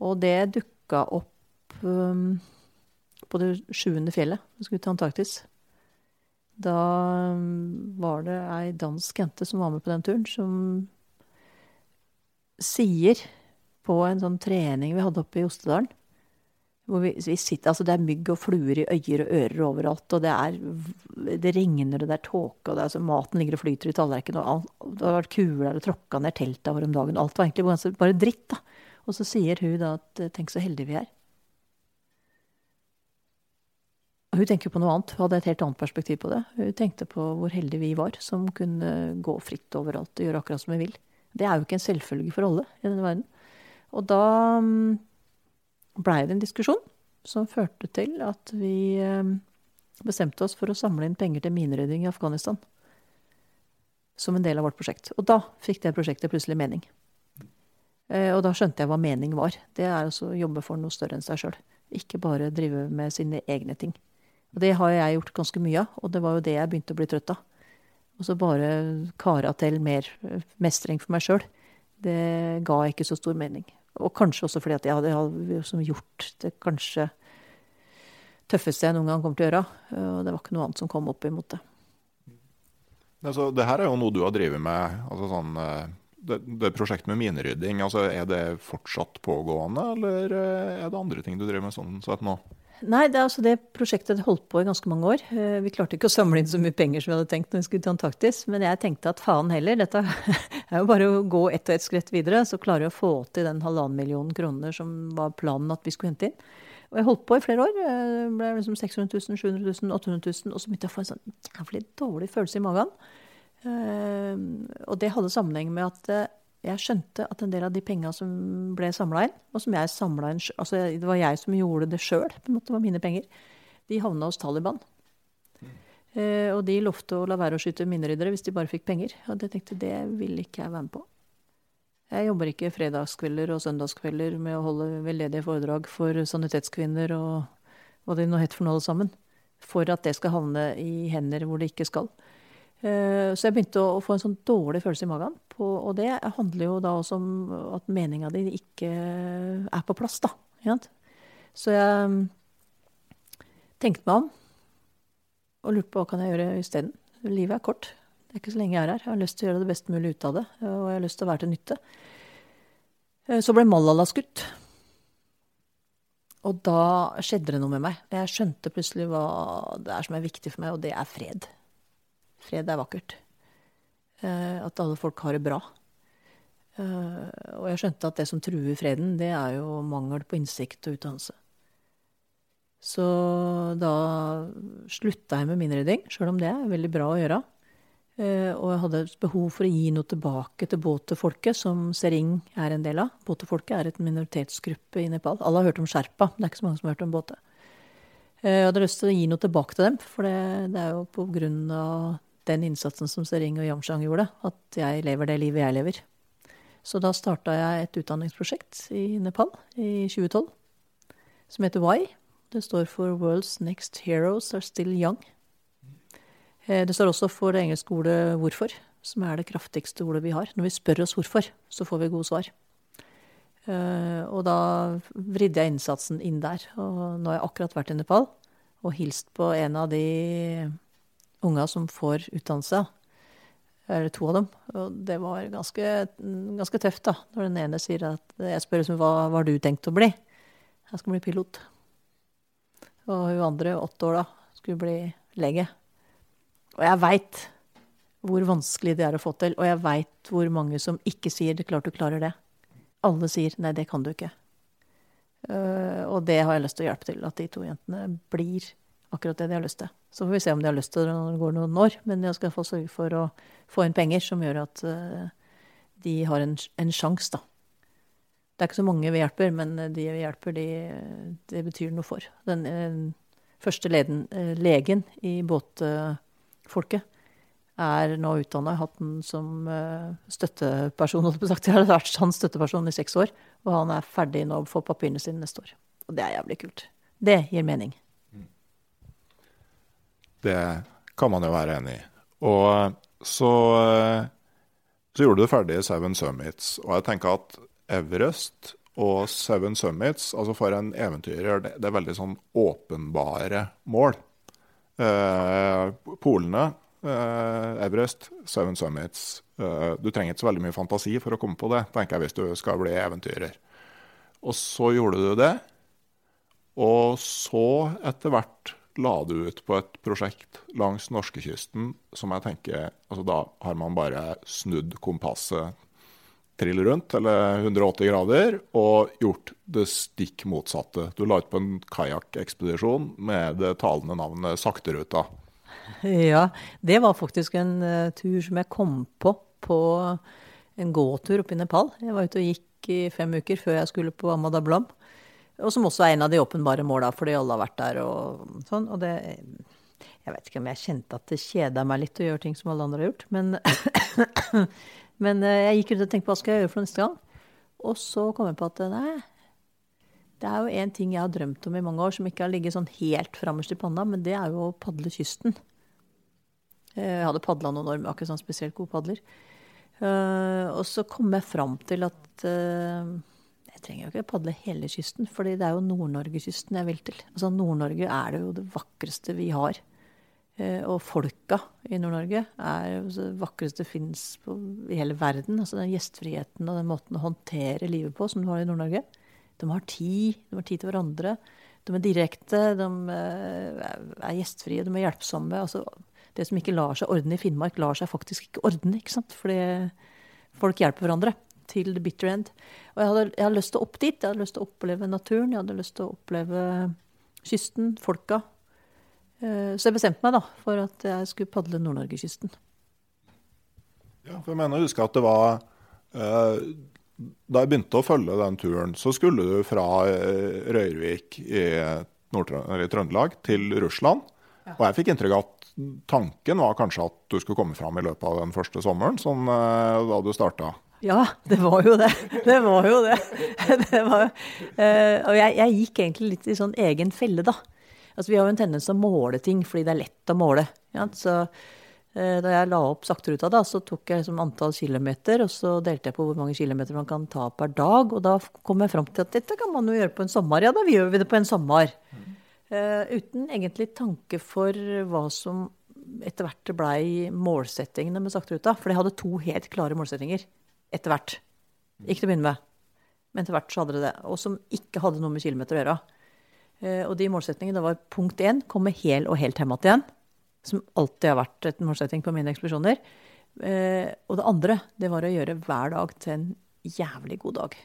Og det dukka opp um, på det sjuende fjellet. Vi skulle til Antarktis. Da um, var det ei dansk jente som var med på den turen, som sier på en sånn trening vi hadde oppe i Ostedalen hvor vi, vi sitter, altså Det er mygg og fluer i øyer og ører overalt, og det, er, det regner og det er tåke, og er, altså, maten ligger og flyter i tallerkenen, og alt, det har vært kuler og tråkka ned telta våre om dagen. Alt var egentlig bare dritt. da. Og så sier hun da at tenk så heldige vi er. Hun tenker på noe annet. Hun hadde et helt annet perspektiv på det. Hun tenkte på hvor heldige vi var som kunne gå fritt overalt og gjøre akkurat som vi vil. Det er jo ikke en selvfølge for alle i denne verden. Og da mm, blei det en diskusjon som førte til at vi mm, bestemte oss for å samle inn penger til minerydding i Afghanistan. Som en del av vårt prosjekt. Og da fikk det prosjektet plutselig mening. Eh, og da skjønte jeg hva mening var. Det er altså å jobbe for noe større enn seg sjøl. Ikke bare drive med sine egne ting. Og det har jeg gjort ganske mye av, og det var jo det jeg begynte å bli trøtt av. Og så bare kara til mer eh, mestring for meg sjøl. Det ga ikke så stor mening. Og kanskje også fordi at jeg hadde, gjort det kanskje tøffeste jeg noen gang kommer til å gjøre. Og det var ikke noe annet som kom opp imot det. Altså, det her er jo noe du har drevet med. altså sånn eh, det, det prosjektet med minerydding, altså er det fortsatt pågående, eller eh, er det andre ting du driver med sånn sett nå? Nei, det, altså det prosjektet holdt på i ganske mange år. Eh, vi klarte ikke å samle inn så mye penger som vi hadde tenkt når vi skulle til Antarktis, men jeg tenkte at faen heller, dette <laughs> er jo bare å gå ett og ett skritt videre, så klarer vi å få til den halvannen millionen kroner som var planen at vi skulle hente inn. Og jeg holdt på i flere år. Eh, det ble liksom 600 000, 700 000, 800 000, og så begynte jeg å få en sånn jævlig dårlig følelse i magen. Ehm, og det hadde sammenheng med at eh, jeg skjønte at en del av de penga som ble samla inn, og som jeg samla inn Altså det var jeg som gjorde det sjøl, det var mine penger, de havna hos Taliban. Mm. Eh, og de lovte å la være å skyte mineryddere hvis de bare fikk penger. Og jeg tenkte det vil ikke jeg være med på. Jeg jobber ikke fredagskvelder og søndagskvelder med å holde veldedige foredrag for sanitetskvinner og hva det nå het for noe alle sammen, for at det skal havne i hender hvor det ikke skal. Eh, så jeg begynte å få en sånn dårlig følelse i magen. På, og det handler jo da også om at meninga di ikke er på plass, da. Så jeg mm, tenkte meg om og lurte på hva kan jeg gjøre isteden. Livet er kort. Det er ikke så lenge jeg er her. Jeg har lyst til å gjøre det best mulig ut av det, og jeg har lyst til å være til nytte. Eh, så ble Malala skutt. Og da skjedde det noe med meg. Jeg skjønte plutselig hva det er som er viktig for meg, og det er fred. Fred er vakkert. Eh, at alle folk har det bra. Eh, og jeg skjønte at det som truer freden, det er jo mangel på innsikt og utdannelse. Så da slutta jeg med min rydding, sjøl om det er veldig bra å gjøre. Eh, og jeg hadde behov for å gi noe tilbake til båtefolket, som Sering er en del av. Båtefolket er et minoritetsgruppe i Nepal. Alle har hørt om sherpa, det er ikke så mange som har hørt om båte. Jeg hadde lyst til å gi noe tilbake til dem, for det, det er jo på grunn av den innsatsen som Sering og Yamshang gjorde, at jeg lever det livet jeg lever. Så da starta jeg et utdanningsprosjekt i Nepal i 2012 som heter Why. Det står for World's Next Heroes Are Still Young. Eh, det står også for det engelske ordet hvorfor, som er det kraftigste ordet vi har. Når vi spør oss hvorfor, så får vi gode svar. Eh, og da vridde jeg innsatsen inn der. Og nå har jeg akkurat vært i Nepal og hilst på en av de unga som får utdannelse. Eller to av dem. Og det var ganske, ganske tøft, da. Når den ene sier at Jeg spør liksom, hva har du tenkt å bli? Jeg skal bli pilot. Og hun andre, åtte år da, skulle bli lege. Og jeg veit hvor vanskelig det er å få til. Og jeg veit hvor mange som ikke sier 'det klart du klarer det'. Alle sier 'nei, det kan du ikke'. Uh, og det har jeg lyst til å hjelpe til. At de to jentene blir akkurat det de har lyst til. Så får vi se om de har lyst til det når det går noen år. Men jeg skal få sørge for å få inn penger som gjør at uh, de har en, en sjanse, da. Det er ikke så mange vi hjelper, men de vi hjelper, de, det betyr noe for. Den eh, første leden, eh, legen i båtfolket er nå utdanna. Hatt den som eh, støtteperson. Jeg har vært hans støtteperson i seks år. Og han er ferdig nå å få papirene sine neste år. Og det er jævlig kult. Det gir mening. Det kan man jo være enig i. Og så, så gjorde du ferdig Seven Summits. Og jeg tenker at Everest og Seven Summits, altså for en eventyrer, det, det er veldig sånn åpenbare mål. Eh, polene, eh, Everest, Seven Summits. Eh, du trenger ikke så veldig mye fantasi for å komme på det, tenker jeg, hvis du skal bli eventyrer. Og så gjorde du det. Og så, etter hvert, la du ut på et prosjekt langs norskekysten som jeg tenker altså Da har man bare snudd kompasset trill rundt, eller 180 grader, og gjort det stikk motsatte. Du la ut på en kajakkekspedisjon med det talende navnet Sakteruta. Ja, det var faktisk en uh, tur som jeg kom på på en gåtur oppe i Nepal. Jeg var ute og gikk i fem uker før jeg skulle på Amada Blam. Og som også er en av de åpenbare måla, fordi alle har vært der og sånn. Og det Jeg vet ikke om jeg kjente at det kjeda meg litt å gjøre ting som alle andre har gjort, men <coughs> Men eh, jeg gikk rundt og tenkte på hva skal jeg gjøre for neste gang. Og så kom jeg på at eh, nei, det er jo en ting jeg har drømt om i mange år, som ikke har ligget sånn helt framerst i panna, men det er jo å padle kysten. Eh, jeg hadde padla noen år, men ikke sånn spesielt god padler. Og så kom jeg fram til at jeg trenger jo ikke padle hele kysten, for det er jo Nord-Norge-kysten jeg vil til. Altså Nord-Norge er det jo det vakreste vi har. Eh, og folka i Nord-Norge er jo det vakreste fins i hele verden. Altså den gjestfriheten og den måten å håndtere livet på som du har i Nord-Norge. De har tid, de har tid til hverandre. De er direkte, de eh, er gjestfrie, de er hjelpsomme. Altså, det som ikke lar seg ordne i Finnmark, lar seg faktisk ikke ordne. ikke sant? Fordi folk hjelper hverandre til the bitter end. Og jeg hadde, jeg hadde lyst til å opp dit. Jeg hadde lyst til å oppleve naturen. Jeg hadde lyst til å oppleve kysten, folka. Eh, så jeg bestemte meg da for at jeg skulle padle Nord-Norgekysten. Ja, for jeg mener å huske at det var eh, Da jeg begynte å følge den turen, så skulle du fra eh, Røyrvik i, i Trøndelag til Russland. Ja. Og jeg fikk inntrykk av at tanken var kanskje at du skulle komme fram i løpet av den første sommeren, sånn da du starta. Ja, det var jo det. Det var jo det. det var, eh, og jeg, jeg, gikk egentlig litt i sånn egen felle, da. Altså, vi har jo en tendens til å måle ting fordi det er lett å måle. Ja? Så eh, da jeg la opp sakteruta, da, så tok jeg liksom antall kilometer, og så delte jeg på hvor mange kilometer man kan ta per dag. Og da kom jeg fram til at dette kan man jo gjøre på en sommer. Ja, da gjør vi det på en sommer. Mm. Uh, uten egentlig tanke for hva som etter hvert blei målsettingene med sakteruta. For jeg hadde to helt klare målsettinger etter hvert. Ikke til å begynne med, men etter hvert så hadde det det. Og som ikke hadde noe med kilometer å gjøre. Eh, og de målsettingene var punkt én komme hel og helt hjem igjen. Som alltid har vært et målsetting på mine ekspedisjoner. Eh, og det andre, det var å gjøre hver dag til en jævlig god dag.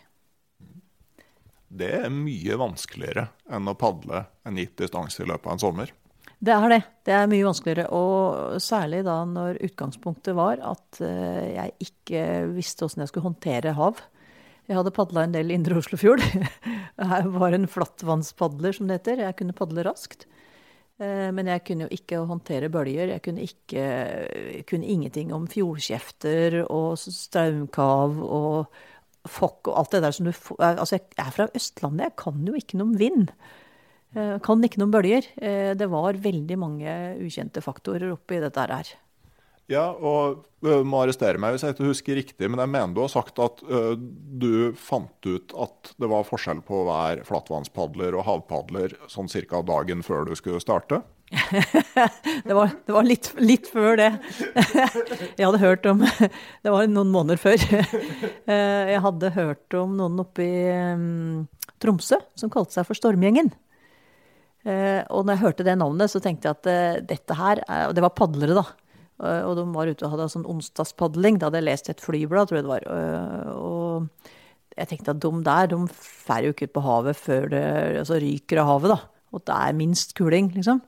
det er mye vanskeligere enn å padle en gitt distanse i løpet av en sommer. Det er det. Det er mye vanskeligere. Og særlig da når utgangspunktet var at eh, jeg ikke visste åssen jeg skulle håndtere hav. Jeg hadde padla en del Indre Oslofjord. <laughs> Jeg var en flattvannspadler, som det heter. Jeg kunne padle raskt. Eh, men jeg kunne jo ikke håndtere bølger. Jeg kunne, ikke, kunne ingenting om fjordkjefter og straumkav og fokk og alt det der som du Altså, jeg er fra Østlandet, jeg kan jo ikke noe om vind. Jeg kan ikke noen bølger. Eh, det var veldig mange ukjente faktorer oppi dette her. Ja, og du må arrestere meg hvis jeg ikke husker riktig, men jeg mener du har sagt at uh, du fant ut at det var forskjell på å være flatvannspadler og havpadler sånn cirka dagen før du skulle starte? <laughs> det, var, det var, litt, litt før det. <laughs> jeg hadde hørt om <laughs> Det var noen måneder før. Eh, jeg hadde hørt om noen oppe i um, Tromsø som kalte seg for Stormgjengen. Uh, og når jeg hørte det navnet, så tenkte jeg at uh, dette her Og det var padlere, da. Og de var ute og hadde sånn onsdagspadling. Da hadde jeg lest et flyblad, tror jeg det var. Og jeg tenkte at de der, de drar jo ikke ut på havet før det altså ryker av havet, da. Og det er minst kuling, liksom.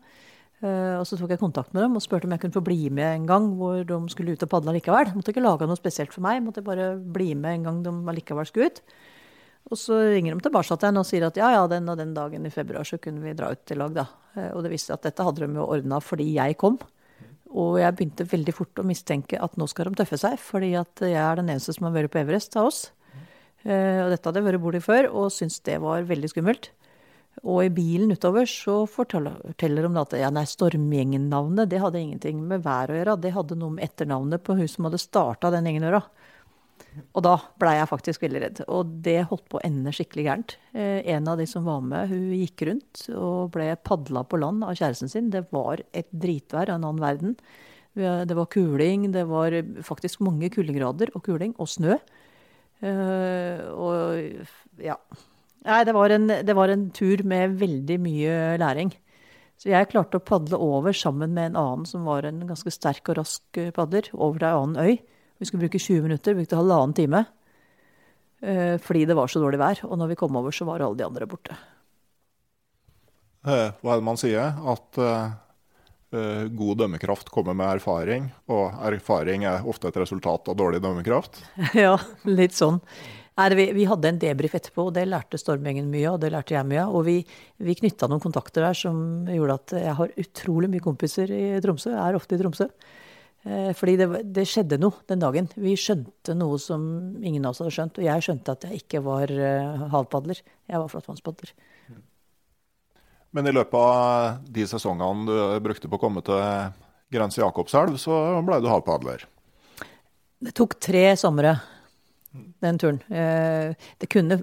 Og så tok jeg kontakt med dem og spurte om jeg kunne få bli med en gang hvor de skulle ut og padle likevel. Måtte ikke lage noe spesielt for meg, måtte bare bli med en gang de allikevel skulle ut. Og så ringer de tilbake igjen og sier at ja, ja, den og den dagen i februar så kunne vi dra ut i lag, da. Og det viste at dette hadde de jo ordna fordi jeg kom. Og jeg begynte veldig fort å mistenke at nå skal de tøffe seg, fordi at jeg er den eneste som har vært på Everest av oss. Uh, og dette hadde jeg vært borti før, og syntes det var veldig skummelt. Og i bilen utover så forteller, de at ja, nei, Stormgjengen-navnet det hadde ingenting med været å gjøre. Det hadde noe med etternavnet på hun som hadde starta den gjengen å gjøre. Og da blei jeg faktisk veldig redd. Og det holdt på å ende skikkelig gærent. Eh, en av de som var med, hun gikk rundt og ble padla på land av kjæresten sin. Det var et dritvær av en annen verden. Det var kuling, det var faktisk mange kuldegrader og kuling, og snø. Eh, og ja. Nei, det var, en, det var en tur med veldig mye læring. Så jeg klarte å padle over sammen med en annen som var en ganske sterk og rask padler, over til ei annen øy. Vi skulle bruke 20 minutter, brukte halvannen time. Eh, fordi det var så dårlig vær. Og når vi kom over, så var alle de andre borte. Eh, hva er det man sier? At uh, god dømmekraft kommer med erfaring, og erfaring er ofte et resultat av dårlig dømmekraft? <laughs> ja, litt sånn. Nei, vi, vi, hadde en debrief etterpå, og det lærte Stormgjengen mye. Og det lærte jeg mye. Og vi, vi knytta noen kontakter der som gjorde at jeg har utrolig mye kompiser i Tromsø. Jeg er ofte i Tromsø. Eh, fordi det, det, skjedde noe den dagen. Vi skjønte noe som ingen av oss hadde skjønt. Og jeg skjønte at jeg ikke var halvpadler, havpadler, jeg var flatvannspadler. Men i løpet av de sesongene du brukte på å komme til Grense Jakobselv, så ble du havpadler? Det tok tre somre, den turen. Eh, det kunne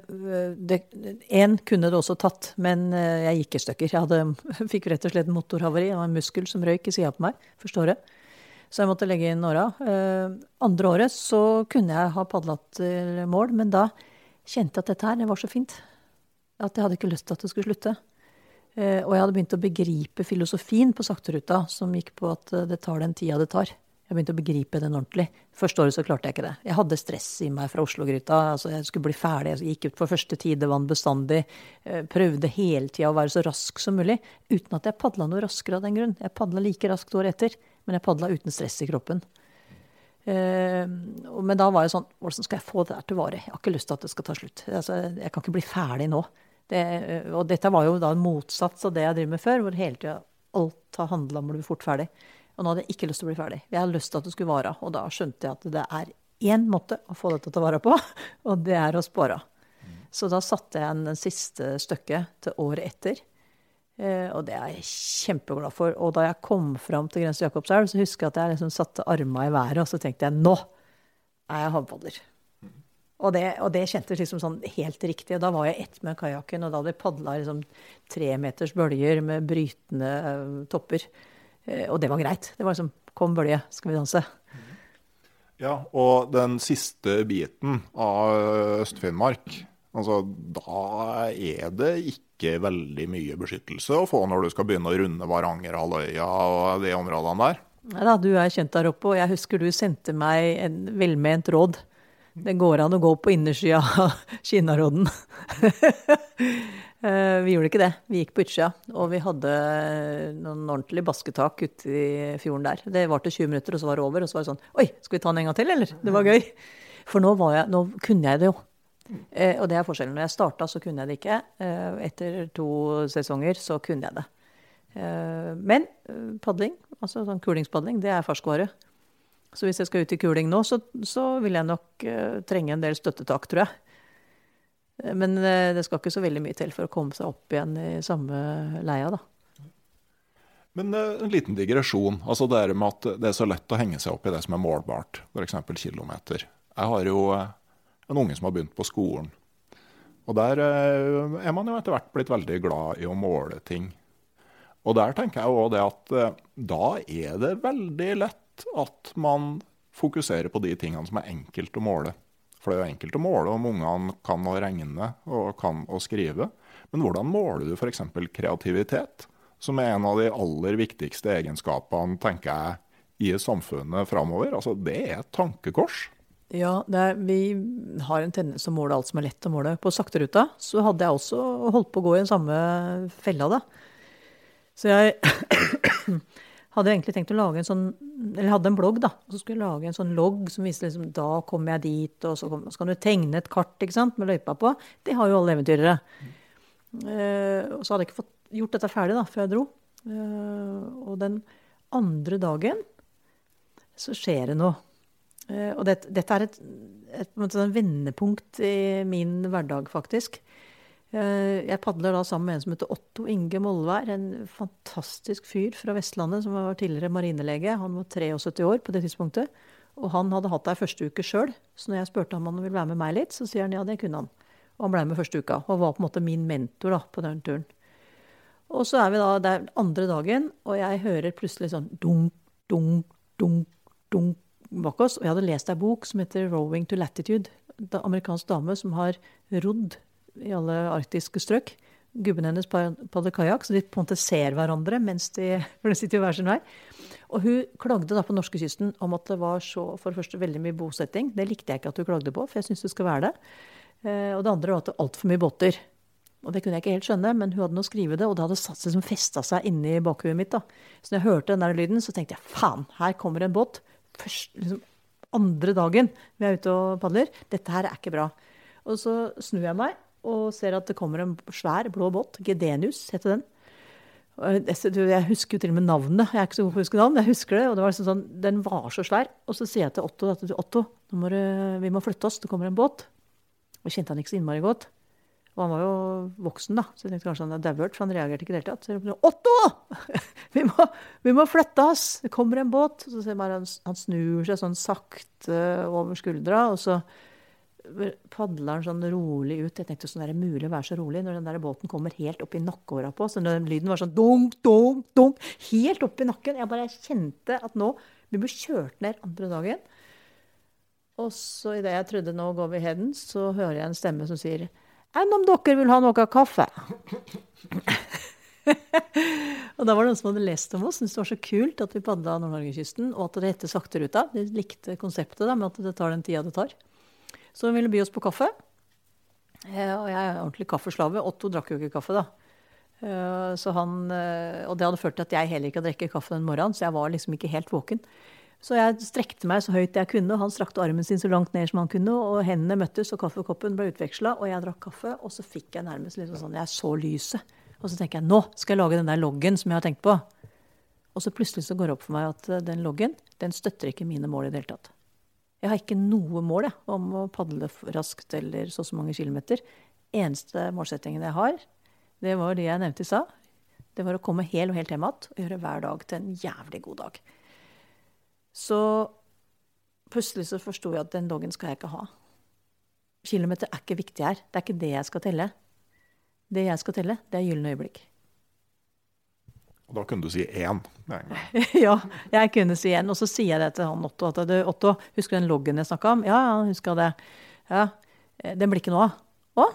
Én kunne det også tatt, men jeg gikk i stykker. Jeg hadde, <laughs> fikk rett og slett motorhavari. Det var en muskel som røyk i sida på meg første året. Så jeg måtte legge inn åra. Eh, andre året så kunne jeg ha padla til mål, men da kjente jeg at dette her det var så fint. At jeg hadde ikke lyst til at det skulle slutte. Eh, og jeg hadde begynt å begripe filosofien på sakteruta, som gikk på at det tar den tida det tar. Jeg begynte å begripe den ordentlig. Første året så klarte jeg ikke det. Jeg hadde stress i meg fra Oslo-gryta. Altså jeg skulle bli ferdig. Jeg gikk ut for første tidevann bestandig. Eh, prøvde hele tida å være så rask som mulig. Uten at jeg padla noe raskere av den grunn. Jeg padla like raskt året etter men jeg padla uten stress i kroppen. Uh, men da var jeg sånn Hvordan skal jeg få det der til å vare? Jeg har ikke lyst til at det skal ta slutt. Altså, jeg kan ikke bli ferdig nå. Det, uh, og dette var jo da en motsats av det jeg driver med før, hvor hele tida alt har handla om å bli fort ferdig. Og nå hadde jeg ikke lyst til å bli ferdig. Jeg hadde lyst til at det skulle vare. Og da skjønte jeg at det er én måte å få dette til å vare på, <laughs> og det er å spare. Så da satte jeg en siste stykket til året etter. Eh, og det er jeg kjempeglad for. Og da jeg kom fram til Grense Jakobselv, så husker jeg at jeg liksom satte armene i været, og så tenkte jeg nå er jeg havpadler. Og det, og det kjentes liksom sånn helt riktig. Og da var jeg ett med kajakken, og da hadde jeg padla liksom tremeters bølger med brytende uh, topper. Uh, og det var greit. Det var liksom Kom, bølge, skal vi danse? Ja, og den siste biten av Øst-Finnmark, altså da er det ikke veldig mye beskyttelse å få når du skal begynne å runde Varangerhalvøya og de områdene der. Nei da, du er kjent der oppe, og jeg husker du sendte meg en velment råd Det går an å gå på innersida av <laughs> Kinnarodden. <laughs> Eh, vi gjorde ikke det. Vi gikk på utsida. Og vi hadde noen ordentlig basketak ute i fjorden der. Det varte 20 minutter, og så var det over. Og så var det sånn Oi, skal vi ta den en gang til, eller? Det var gøy. For nå, jeg, nå kunne jeg det jo. Eh, og det er forskjellen. Når jeg starta, så kunne jeg det ikke. Eh, etter to sesonger så kunne jeg det. Eh, men eh, padling, altså sånn kulingspadling, det er ferskvare. Så hvis jeg skal ut i kuling nå, så, så vil jeg nok eh, trenge en del støttetak, tror jeg. Men det skal ikke så veldig mye til for å komme seg opp igjen i samme leia, da. Men en liten digresjon. altså Det med at det er så lett å henge seg opp i det som er målbart, f.eks. kilometer. Jeg har jo en unge som har begynt på skolen. Og der er man jo etter hvert blitt veldig glad i å måle ting. Og der tenker jeg òg det at da er det veldig lett at man fokuserer på de tingene som er enkelt å måle. For det er jo enkelt å måle om ungene kan å regne og kan å skrive. Men hvordan måler du f.eks. kreativitet, som er en av de aller viktigste egenskapene, tenker jeg, i samfunnet framover? Altså, det er et tankekors. Ja, er, vi har en tendens til å måle alt som er lett å måle. På sakteruta så hadde jeg også holdt på å gå i den samme fella, da. Så jeg <coughs> hadde egentlig tenkt å lage en sånn Eller hadde en blogg, da. Og så skulle jeg lage en sånn logg som viste liksom Da kommer jeg dit, og så, kom, så kan du tegne et kart ikke sant, med løypa på. Det har jo alle eventyrere. Uh, og så hadde jeg ikke fått gjort dette ferdig da, før jeg dro. Uh, og den andre dagen så skjer det noe. Uh, og det, dette er et, et, et, et vendepunkt i min hverdag, faktisk. Eh, jeg padler da sammen med en som heter Otto Inge Molvær. En fantastisk fyr fra Vestlandet som var tidligere marinelege. Han var 73 år på det tidspunktet. Og han hadde hatt ei første uke sjøl. Så når jeg spurte om han ville være med meg litt, så sier han ja, det kunne han. Og han ble med første uka. Og var på en måte min mentor da, på den turen. Og så er vi da der andre dagen, og jeg hører plutselig sånn dunk, dunk, dunk, dunk bak oss. Og jeg hadde lest ei bok som heter 'Rowing to Latitude'. En amerikansk dame som har rodd i alle arktiske strøk. Gubben hennes padler kajakk, så de på en måte ser hverandre mens de, <laughs> de sitter hver sin vei. Og hun klagde da på norskekysten om at det var så for det første veldig mye bosetting. Det likte jeg ikke at hun klagde på, for jeg syns det skal være det. Eh, og det andre var at det var altfor mye båter. Og det kunne jeg ikke helt skjønne, men hun hadde noe å skrive det, og det hadde satt seg som festa seg inni bakhuet mitt. da. Så når jeg hørte den der lyden, så tenkte jeg faen, her kommer en båt. Først, liksom, andre dagen vi er ute og padler. Dette her er ikke bra. Og så snur jeg meg, og ser at det kommer en svær, blå båt. Gedenius heter den. Jeg husker jo til og med navnet. Jeg er ikke så god på å huske navn. jeg husker det, og det var liksom sånn, Den var så svær. Og så sier jeg til Otto at Otto, må du, vi må flytte oss, det kommer en båt. Og kjente han ikke så innmari godt. Og han var jo voksen, da, så jeg tenkte kanskje han hadde dauert, for han reagerte ikke i det hele tatt. Så jeg ropte Otto! <laughs> Vi må, vi må, flytte oss! Det kommer en båt. Så ser man han, han snur seg sånn sakte over skuldra, og så padler han sånn rolig ut. Jeg tenkte sånn er det mulig å være så rolig når den der båten kommer helt opp i nakkeåra på Så den lyden var sånn dunk, dunk, dunk, helt opp i nakken. Jeg bare kjente at nå Vi ble kjørt ned andre dagen. Og så idet jeg trodde nå går vi heden, så hører jeg en stemme som sier Enn om dere vil ha noe kaffe? <laughs> og da var det noen som hadde lest om oss, syntes det var så kult at vi padla Nord-Norgekysten, og at det heter Sakteruta. De likte konseptet da, med at det tar den tida det tar. Så hun ville by oss på kaffe. Eh, og jeg er ordentlig kaffeslave. Otto drakk jo ikke kaffe, da. Eh, så han, eh, og det hadde ført til at jeg heller ikke hadde drukket kaffe den morgenen, så jeg var liksom ikke helt våken. Så jeg strekte meg så høyt jeg kunne, og han strakte armen sin så langt ned som han kunne, og hendene møttes, og kaffekoppen ble utveksla, og jeg drakk kaffe, og så fikk jeg nærmest liksom sånn Jeg så lyset. Og så tenker jeg nå skal jeg lage den der loggen som jeg har tenkt på. Og så plutselig så går det opp for meg at den loggen, den støtter ikke mine mål i det hele tatt. Jeg har ikke noe mål jeg, om å padle raskt eller så og så mange kilometer. Eneste målsettingen jeg har, det var det jeg nevnte i stad. Det var å komme hel og helt hjem igjen og gjøre hver dag til en jævlig god dag. Så plutselig så forsto jeg at den loggen skal jeg ikke ha. Kilometer er ikke viktig her. Det er ikke det jeg skal telle. Det jeg skal telle, det er gylne øyeblikk. Og da kunne du si én. <laughs> ja, jeg kunne si én. Og så sier jeg det til han Otto. At Otto, husker du den loggen jeg snakka om? Ja, han huska det. Ja, eh, Den blir ikke noe av. Å?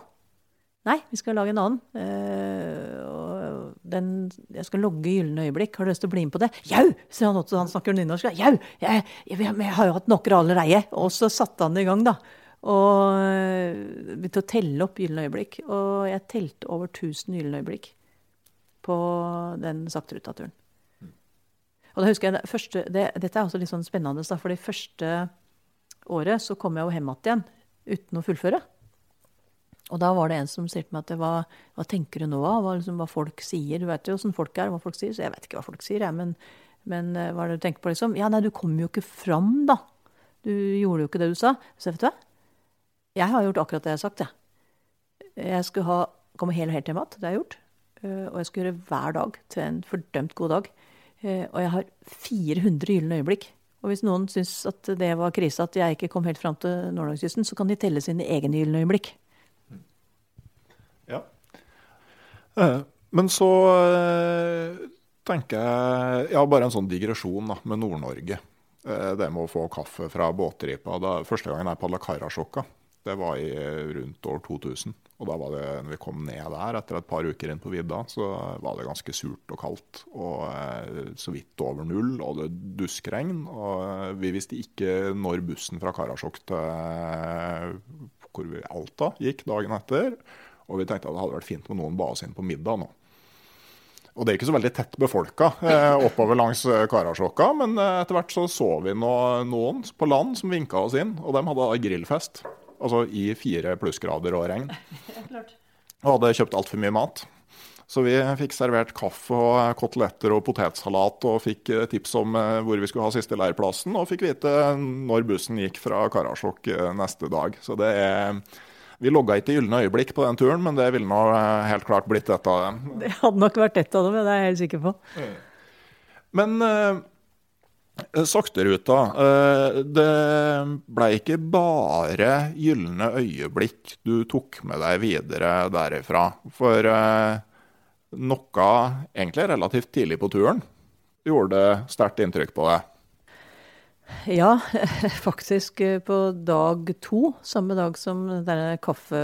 Nei, vi skal lage en annen. Uh, den, jeg skal logge gylne øyeblikk. Har du lyst til å bli med på det? Jau! sier han også, Han snakker nynorsk. Jau! Jeg, jeg, jeg, har jo hatt noe allereie. Og så satte han i gang, da. Og begynte å telle opp gylne øyeblikk. Og jeg telte over 1000 gylne øyeblikk på den sakterutaturen. Og da husker jeg det første, det, Dette er også litt sånn spennende, for det første året så kom jeg jo hjem igjen uten å fullføre. Og da var det en som sier meg at hva, hva tenker du nå av? Hva, liksom, hva, folk sier? Du vet jo åssen folk er, hva folk sier. Så jeg vet ikke hva folk sier, jeg. Men, men eh, hva er det du tenker på, liksom? Ja, nei, du kom jo ikke fram, da. Du gjorde jo ikke det du sa. Så vet du hva? Jeg har gjort akkurat det jeg har sagt, jeg. Jeg skulle ha, komme helt, helt hjem igjen. Det har jeg gjort. Eh, og jeg skulle gjøre hver dag til en fordømt god dag. Eh, og jeg har 400 gylne øyeblikk. Og hvis noen syns at det var krise at jeg ikke kom helt fram til Nordlandskysten, så kan de telle sine egne gylne øyeblikk. Ja. Eh, men så tenker jeg Ja, bare en sånn digresjon da, med Nord-Norge. Det med å få kaffe fra båtripa. Da, første gangen jeg padla Karasjokka, det var i rundt år 2000. Og da var det, når vi kom ned der etter et par uker inn på vidda, så var det ganske surt og kaldt. Og eh, så vidt over null, og det duskregn. Og eh, vi visste ikke når bussen fra Karasjok til eh, Alta gikk dagen etter. Og vi tenkte at det hadde vært fint med noen ba oss inn på middag nå. Og det er ikke så veldig tett befolka eh, oppover langs Karasjokka, men etter hvert så så vi noen på land som vinka oss inn, og de hadde grillfest. Altså i fire plussgrader og regn. <laughs> Og hadde kjøpt altfor mye mat. Så vi fikk servert kaffe og koteletter og potetsalat og fikk eh, tips om eh, hvor vi skulle ha siste leirplassen, og fikk vite når bussen gikk fra Karasjok eh, neste dag. Så det er Vi logga ikke gylne øyeblikk på den turen, men det ville nå helt klart blitt et av dem. Det hadde nok vært et av dem, det er jeg helt sikker på. Men Eh, Sakteruta. Eh, det ble ikke bare gylne øyeblikk du tok med deg videre derifra. For eh, noe egentlig relativt tidlig på turen gjorde sterkt inntrykk på deg. Ja, <laughs> faktisk på dag to, samme dag som denne kaffe,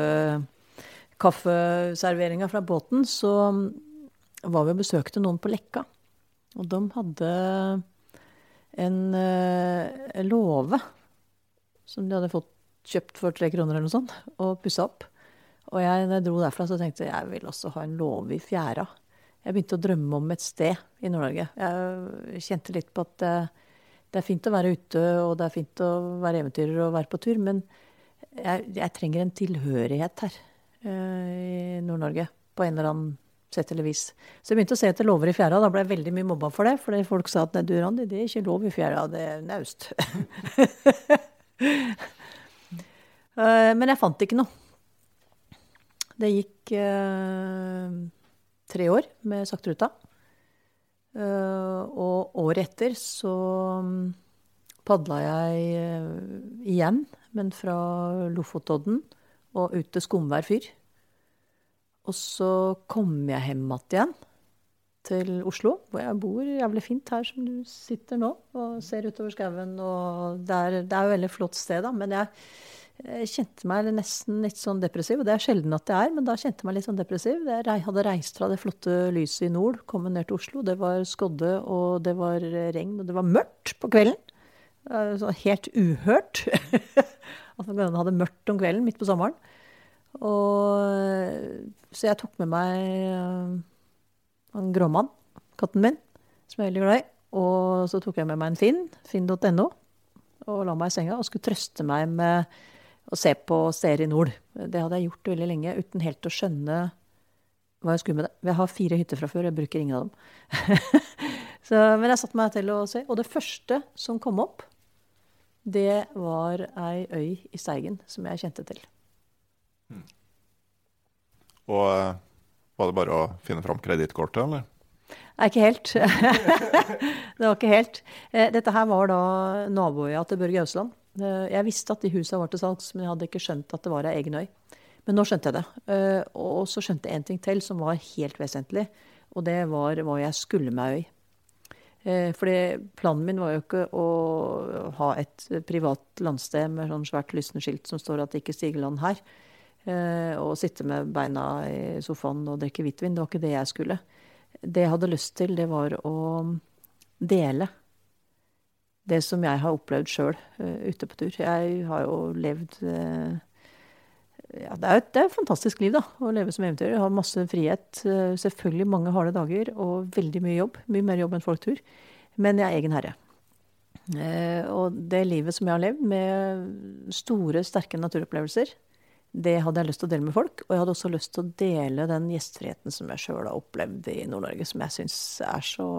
kaffeserveringa fra båten, så var vi og besøkte noen på Lekka. Og de hadde en eh, låve som de hadde fått kjøpt for tre kroner eller noe sånt, og pussa opp. Og jeg, når jeg dro derfra, så tenkte jeg jeg vil også ha en låve i fjæra. Jeg begynte å drømme om et sted i Nord-Norge. Jeg kjente litt på at uh, det er fint å være ute, og det er fint å være eventyrer og være på tur, men jeg, jeg trenger en tilhørighet her uh, i Nord-Norge på en eller annen sett eller vis. Så jeg begynte å se etter lover i fjæra. Da ble jeg veldig mye mobba for det. Fordi folk sa at nei, du Randi, det er ikke lov i fjæra, det er naust. <laughs> Eh, men jeg fant ikke noe. Det gikk uh, tre år med Sakteruta. Uh, og året etter så um, padla jeg uh, igjen, men fra Lofotodden og ut til Skomvær fyr. Og så kom jeg hjem igjen til Oslo, hvor jeg bor jævlig fint her som du sitter nå og ser utover skauen. Det er, det er jo et veldig flott sted, da. Men jeg, jeg, kjente meg nesten litt sånn depressiv. Og det er sjelden at jeg er, men da kjente jeg meg litt sånn depressiv. Jeg hadde reist fra det flotte lyset i nord, kommet ned til Oslo. Det var skodde, og det var regn, og det var mørkt på kvelden. Så helt uhørt. <laughs> at man hadde mørkt om kvelden midt på sommeren. Og, så jeg tok med meg en gråmann, katten min, som jeg er veldig glad i. Og så tok jeg med meg en Finn, finn.no, og la meg i senga og skulle trøste meg med å se på steder i nord. Det hadde jeg gjort veldig lenge uten helt å skjønne hva jeg skulle med det. Jeg har fire hytter fra før, jeg bruker ingen av dem. <laughs> så, men jeg satte meg til å se. Og det første som kom opp, det var ei øy i Steigen som jeg kjente til. Mm. Og eh, var det bare å finne fram kredittkortet, eller? Nei, ikke helt. <laughs> det var ikke helt. Eh, dette her var da naboøya til Børge Ausland. Eh, jeg visste at de husa var til salgs, men jeg hadde ikke skjønt at det var ei egen øy. Men nå skjønte jeg det. Og så skjønte jeg en ting til som var helt vesentlig. Og det var hva jeg skulle med øy. Fordi planen min var jo ikke å ha et privat landsted med sånn svært lysende skilt som står at det ikke stiger land her. Eh, og sitte med beina i sofaen og drikke hvitvin. Det var ikke det jeg skulle. Det jeg hadde lyst til, det var å dele det som jeg har opplevd sjøl ute på tur. Jeg har jo levd ja, det er et, det er et fantastisk liv da, å leve som eventyrer. Har masse frihet. Selvfølgelig mange harde dager og veldig mye jobb. Mye mer jobb enn folk tror. Men jeg er egen herre. Eh, og det livet som jeg har levd, med store, sterke naturopplevelser, det hadde jeg lyst til å dele med folk. Og jeg hadde også lyst til å dele den gjestfriheten som jeg sjøl har opplevd i Nord-Norge, som jeg syns er så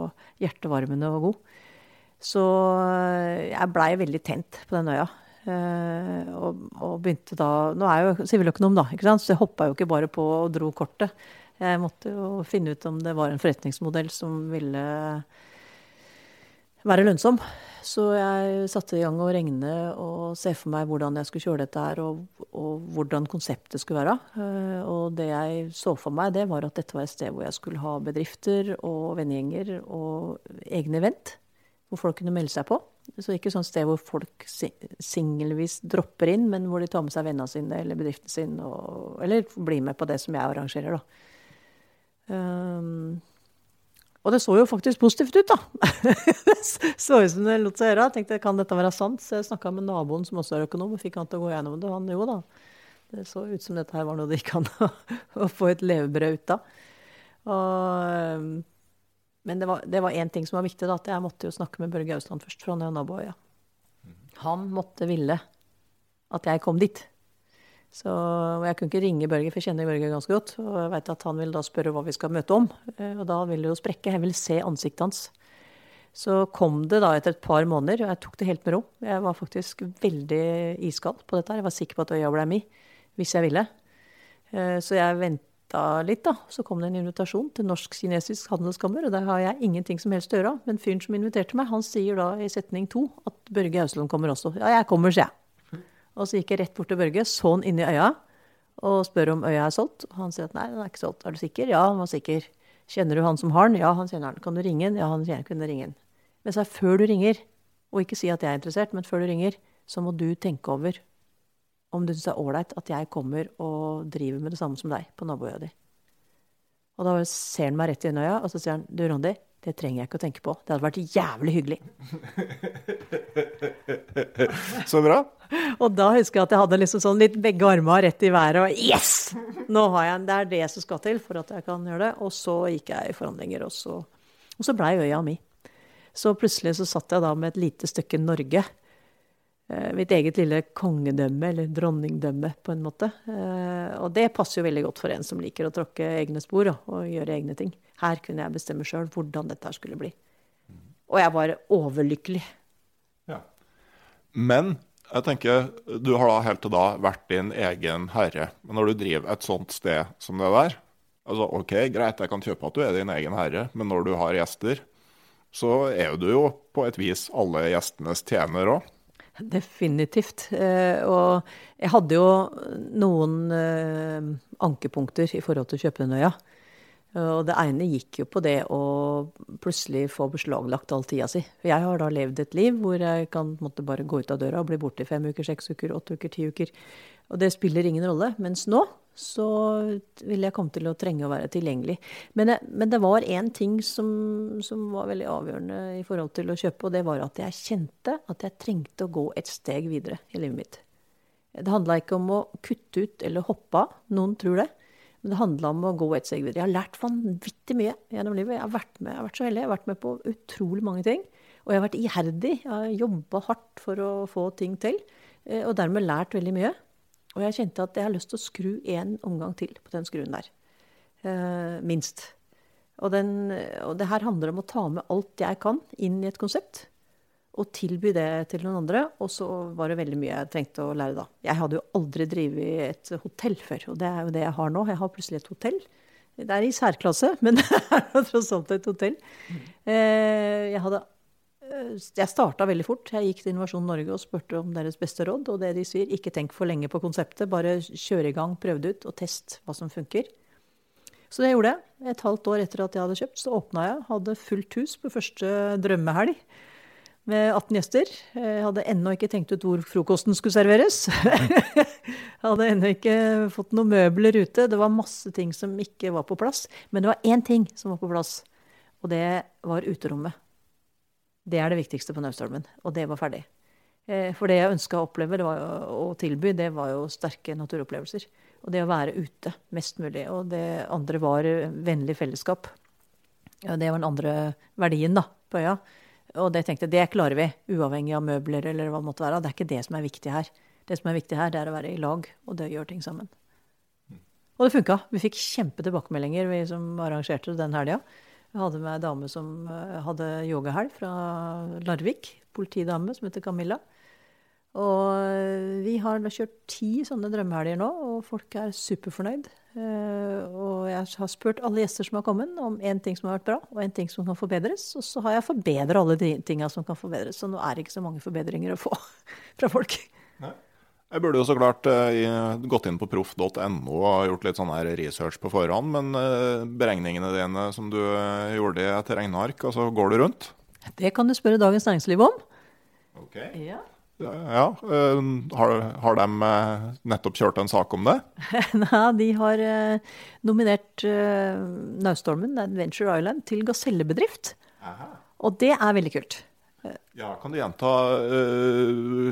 hjertevarmende og god. Så eh, jeg blei veldig tent på den øya. Eh, og, og, begynte da Nå er jeg jo siviløkonom, da, ikke sant? så jeg hoppa jo ikke bare på og dro kortet. Jeg måtte jo finne ut om det var en forretningsmodell som ville være lønnsom. Så jeg satte i gang å regne og se for meg hvordan jeg skulle kjøre dette her, og, og, hvordan konseptet skulle være. Eh, og det jeg så for meg, det var at dette var et sted hvor jeg skulle ha bedrifter og vennegjenger og egne event, hvor folk kunne melde seg på. Så ikke sånn sted hvor folk singelvis dropper inn, men hvor de tar med seg vennene sine eller bedriften sin, og, eller blir med på det som jeg arrangerer, da. Um, og det så jo faktisk positivt ut, da. <laughs> så ut som det lot seg gjøre. Jeg tenkte kan dette være sant? Så jeg snakka med naboen som også er økonom, og fikk han til å gå gjennom det. Han jo da. Det så ut som dette her var noe det gikk an <laughs> å få et levebrød ut av. Og, men det var én ting som var viktig, da, at jeg måtte jo snakke med Børge Ausland først, jo naboøya. Han måtte ville at jeg kom dit. Så jeg kunne ikke ringe Børge, for jeg kjenner Børge ganske godt. Og jeg vet at han vil da spørre hva vi skal møte om. Eh, og da vil det jo sprekke. Jeg vil se ansiktet hans. Så kom det da etter et par måneder, og jeg tok det helt med ro. Jeg var faktisk veldig iskald på dette. her. Jeg var sikker på at øya ble mi hvis jeg ville. Eh, så jeg venta litt, da. Så kom det en invitasjon til Norsk-kinesisk handelskammer, og der har jeg ingenting som helst å gjøre. Men fyren som inviterte meg, han sier da i setning to at Børge Ausland kommer også. Ja, jeg kommer, sier jeg. Og så gikk jeg rett bort til Børge, så han inn i øya og spør om øya er solgt. Og han sier at nei, den er ikke solgt. Er du sikker? Ja, han var sikker. Kjenner du han som har den? Ja, han kjenner den. Kan du ringe den? Ja, han kunne ringe den. Men så er før du ringer, og ikke si at jeg er interessert, men før du ringer, så må du tenke over om du syns det er ålreit at jeg kommer og driver med det samme som deg på naboøya di. Og da ser han meg rett i øya, og så sier han du, Rondi, det trenger jeg ikke å tenke på. Det hadde vært jævlig hyggelig. <laughs> Så bra. Og da husker jeg at jeg hadde liksom sånn litt begge armene rett i været og yes! Nå har jeg Det er det som skal til for at jeg kan gjøre det. Og så gikk jeg i forhandlinger, og så, og så blei øya mi. Så plutselig så satt jeg da med et lite stykke Norge mitt eget lille kongedømme, eller dronningdømme, på en måte. Eh, og det passer jo veldig godt for en som liker å tråkke egne spor og gjøre egne ting. Her kunne jeg bestemme sjøl hvordan dette skulle bli. Og jeg var overlykkelig. Ja. Men jeg tenker, du har da helt til da vært din egen herre. Men når du driver et sånt sted som det der altså Ok, greit, jeg kan kjøpe at du er din egen herre, men når du har gjester, så er du jo på et vis alle gjestenes tjener òg. Definitivt. Eh, og jeg hadde jo noen eh, ankepunkter i forhold til kjøpe. Og det ene gikk jo på det å plutselig få beslaglagt all tida si. Jeg har da levd et liv hvor jeg kan måtte bare gå ut av døra og bli borte i fem uker, seks uker, åtte uker, ti uker. Og det spiller ingen rolle. Mens nå så ville jeg komme til å trenge å være tilgjengelig. Men, men det var én ting som, som, var veldig avgjørende i forhold til å kjøpe, og det var at jeg kjente at jeg trengte å gå et steg videre i livet mitt. Det handla ikke om å kutte ut eller hoppe av, noen tror det. Men det handla om å gå et steg videre. Jeg har lært vanvittig mye gjennom livet. Jeg har vært med, jeg har vært så heldig. Jeg har vært med på utrolig mange ting. Og jeg har vært iherdig. Jeg har jobba hardt for å få ting til. Eh, og dermed lært veldig mye. Og jeg kjente at jeg har lyst til å skru én omgang til på den skruen der. Eh, minst. Og, den, og det her handler om å ta med alt jeg kan inn i et konsept og tilby det til noen andre. Og så var det veldig mye jeg trengte å lære da. Jeg hadde jo aldri drevet et hotell før, og det er jo det jeg har nå. Jeg har plutselig et hotell. Det er i særklasse, <laughs> men det er tross alt et hotell. Eh, jeg hadde jeg starta veldig fort. Jeg gikk til Innovasjon Norge og spurte om deres beste råd. Og det de sier, ikke tenk for lenge på konseptet. Bare kjør i gang, prøv det ut, og test hva som funker. Så det gjorde jeg. Et halvt år etter at jeg hadde kjøpt, så åpna jeg. Hadde fullt hus på første drømmehelg med 18 gjester. Jeg hadde ennå ikke tenkt ut hvor frokosten skulle serveres. Jeg <laughs> hadde ennå ikke fått noen møbler ute. Det var masse ting som ikke var på plass. Men det var én ting som var på plass, og det var uterommet. Det er det viktigste på Naustholmen. Og det var ferdig. Eh, for det jeg ønska å oppleve det var, å tilby, det var jo sterke naturopplevelser. Og det å være ute mest mulig. Og det andre var vennlig fellesskap. Og det var den andre verdien da, på øya. Og det tenkte jeg, det klarer vi, uavhengig av møbler eller hva det måtte være. Det er ikke det som er viktig her. Det som er viktig her, det er å være i lag, og det å gjøre ting sammen. Og det funka. Vi fikk kjempetilbakemeldinger, vi som arrangerte den helga. Jeg hadde med ei dame som eh, hadde yogahelg fra Larvik. Politidame som heter Camilla. Og vi har kjørt ti sånne drømmehelger nå, og folk er superfornøyd. Uh, og jeg har spurt alle gjester som har kommet, om én ting som har vært bra, og én ting som kan forbedres. Og så har jeg forbedra alle de tinga som kan forbedres. Så nå er det ikke så mange forbedringer å få <laughs> fra folk. Jeg burde jo så klart uh, gått inn på proff.no og gjort litt sånn her research på forhånd, men uh, beregningene dine som du gjorde i et regneark, altså går det rundt? Det kan du spørre Dagens Næringsliv om. Ok. Ja. Ja, har, har, de nettopp kjørt en sak om det? <laughs> Nei, de har nominert NauStormen, Naustholmen, Adventure Island, til gasellebedrift. Aha. Og det er veldig kult. Ja, Kan du gjenta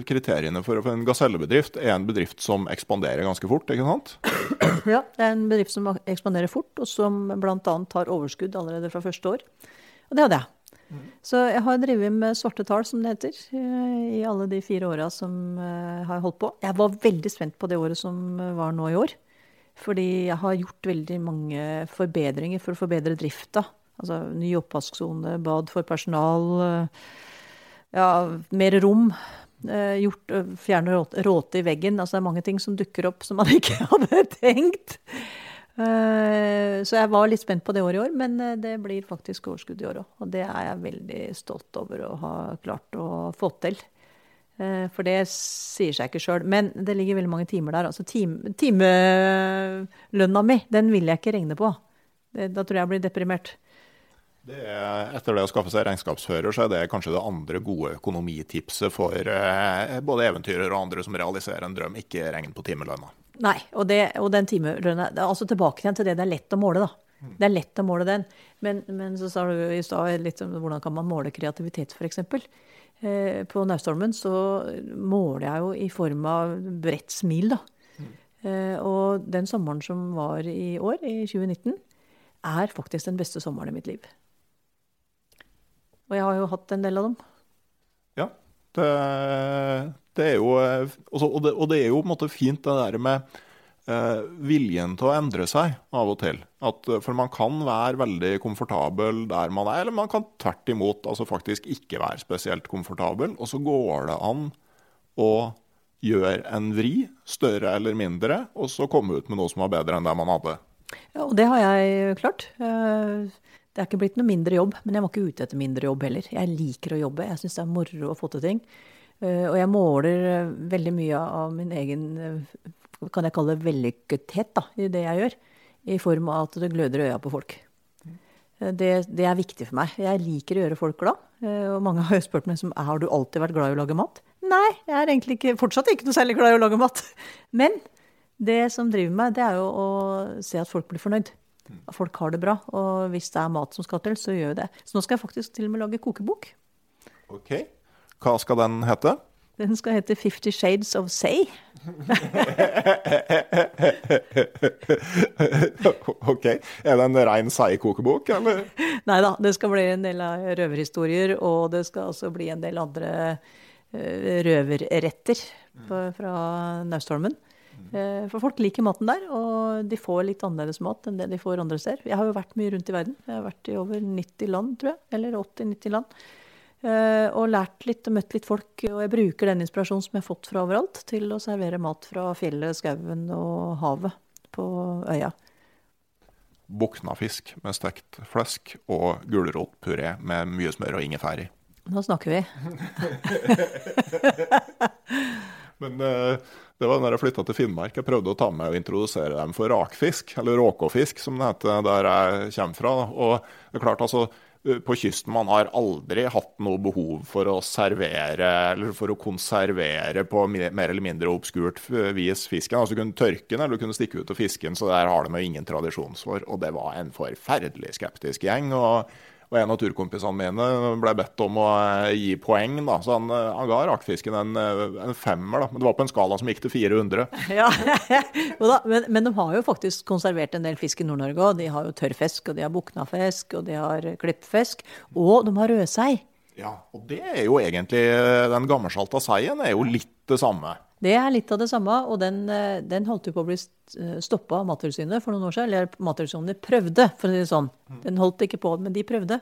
kriteriene for en gasellebedrift? Er en bedrift som ekspanderer ganske fort, ikke sant? <coughs> Ja, det er en bedrift som ekspanderer fort, og som bl.a. har overskudd allerede fra første år. Og det hadde jeg. Så jeg har drevet med svarte tall, som det heter, eh, i alle de fire åra som jeg eh, har holdt på. Jeg var veldig spent på det året som var nå i år. Fordi jeg har gjort veldig mange forbedringer for å forbedre drifta. Altså ny oppvasksone, bad for personal, ja, mer rom. Gjort, fjerne råte i veggen. Altså det er mange ting som dukker opp som man <laughs> ikke hadde tenkt. Eh, så jeg var litt spent på det året i år, men eh, det blir faktisk overskudd i år òg. Og det er jeg veldig stolt over å ha klart å få til. Eh, for det sier seg ikke sjøl. Men det ligger veldig mange timer der. Altså time, timelønna mi, den vil jeg ikke regne på. Da tror jeg jeg blir deprimert. Det er, etter det å skaffe seg regnskapsfører, så er det kanskje det andre gode økonomitipset for eh, både eventyrer og andre som realiserer en drøm. Ikke regn på timelønna. Nei, og, det, og den timelønna Altså tilbake igjen til det det er lett å måle, da. Det er lett å måle den. Men, men så sa du i stad litt om hvordan kan man måle kreativitet, f.eks. Eh, på Naustholmen så måler jeg jo i form av bredt smil, da. Mm. Og den sommeren som var i år, i 2019, er faktisk den beste sommeren i mitt liv. Og jeg har jo hatt en del av dem. Ja, det, det er jo også, og, det, og, det, er jo på en måte fint det der med eh, viljen til å endre seg av og til. At, for man kan være veldig komfortabel der man er, eller man kan tvert imot altså faktisk ikke være spesielt komfortabel. Og så går det an å gjøre en vri, større eller mindre, og så komme ut med noe som var bedre enn det man hadde. Ja, og det har jeg klart. Det er ikke blitt noe mindre jobb, men jeg var ikke ute etter mindre jobb heller. Jeg liker å jobbe, jeg syns det er moro å få til ting. Eh, og jeg måler eh, veldig mye av min egen eh, kan jeg kalle det vellykkethet da, i det jeg gjør. I form av at det gløder i øya på folk. Det, det, er viktig for meg. Jeg liker å gjøre folk glad. Og mange har jo spurt meg som har du alltid vært glad i å lage mat. Nei, jeg er egentlig ikke, fortsatt ikke noe særlig glad i å lage mat. <laughs> Men det som driver meg, det er jo å se at folk blir fornøyd. At folk har det bra. Og hvis det er mat som skal til, så gjør vi det. Så nå skal jeg faktisk til og med lage kokebok. Ok. Hva skal den hete? Den skal hete 'Fifty Shades of Say'. <laughs> ok. Er det en rein Say-kokebok, eller? Nei da, det skal bli en del av røverhistorier, og det skal også bli en del andre uh, røverretter fra Naustholmen. Uh, for folk liker maten der, og de får litt annerledes mat enn det de får andre steder. Jeg har jo vært mye rundt i verden. Jeg har vært i over 90 land, tror jeg. Eller 80-90 land. Eh, og lært litt og møtt litt folk. Og jeg bruker den inspirasjonen som jeg har fått fra overalt, til å servere mat fra fjellet, skauen og havet på øya. Buknafisk med stekt flesk og gulrotpuré med mye smør og ingefær i. Nå snakker vi. <laughs> <laughs> Men uh, det var da jeg flytta til Finnmark. Jeg prøvde å ta med og introdusere dem for rakfisk, eller råkåfisk som det heter der jeg kommer fra. Og det er klart, altså, Eh, på kysten. Man har aldri hatt noe behov for å servere eller for å konservere på mer eller mindre obskurt vis fisken. Altså du kunne tørke den eller du kunne stikke ut og fiske den, så der har de jo ingen tradisjon for. Og det var en forferdelig skeptisk gjeng. og Og en av turkompisene mine ble bedt om å eh, gi poeng, da. Så han, eh, han ga rakfisken en, eh, en, femmer, da. Men det var på en skala som gikk til 400. <laughs> Ja, <laughs> men, men, de har jo faktisk konservert en del fisk i Nord-Norge òg. De har jo tørrfisk, og de har buknafisk, og de har klippfisk. Og de har rødsei. Ja, og det er jo egentlig Den gammelsalta seien er jo litt det samme. Det er litt av det samme, og den, den holdt jo på å bli stoppa av Mattilsynet for noen år siden. Eller Mattilsynet prøvde, for å si det sånn. Den holdt ikke på, men de prøvde.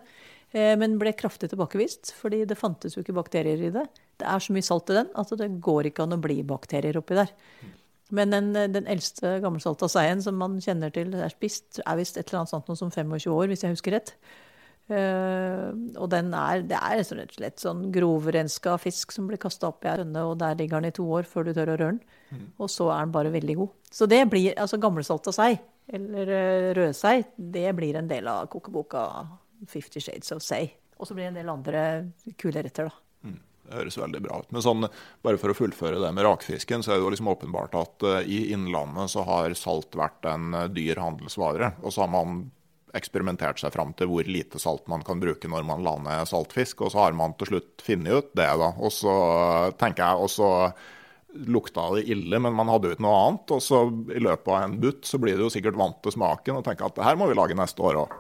Eh, men ble kraftig tilbakevist, fordi det fantes jo ikke bakterier i det. Det er så mye salt i den at det går ikke an å bli bakterier oppi der. Men den, den eldste gammelsalta seien som man kjenner til er spist, er visst et eller annet sånt noe som 25 år, hvis jeg husker rett. Uh, og den er, det er rett og slett sånn grovrenska fisk som blir kasta opp i ei rønne, og der ligger den i to år før du tør å røre den. Mm. Og så er den bare veldig god. Så det blir altså gammelsalta sei, eller uh, rødsei, det blir en del av kokeboka Fifty Shades of Say. Og så blir det en del andre kule retter, da. Mm, det høres veldig bra ut. Men sånn, bare for å fullføre det med rakfisken, så er det jo liksom åpenbart at uh, i Innlandet så har salt vært en dyr handelsvare. Og så har man eksperimentert seg fram til hvor lite salt man kan bruke når man lander saltfisk. Og så har man til slutt funnet ut det, da. Og så tenker jeg og så lukta det ille, men man hadde jo ikke noe annet. Og så i løpet av en butt så blir du jo sikkert vant til smaken og tenker at det her må vi lage neste år òg.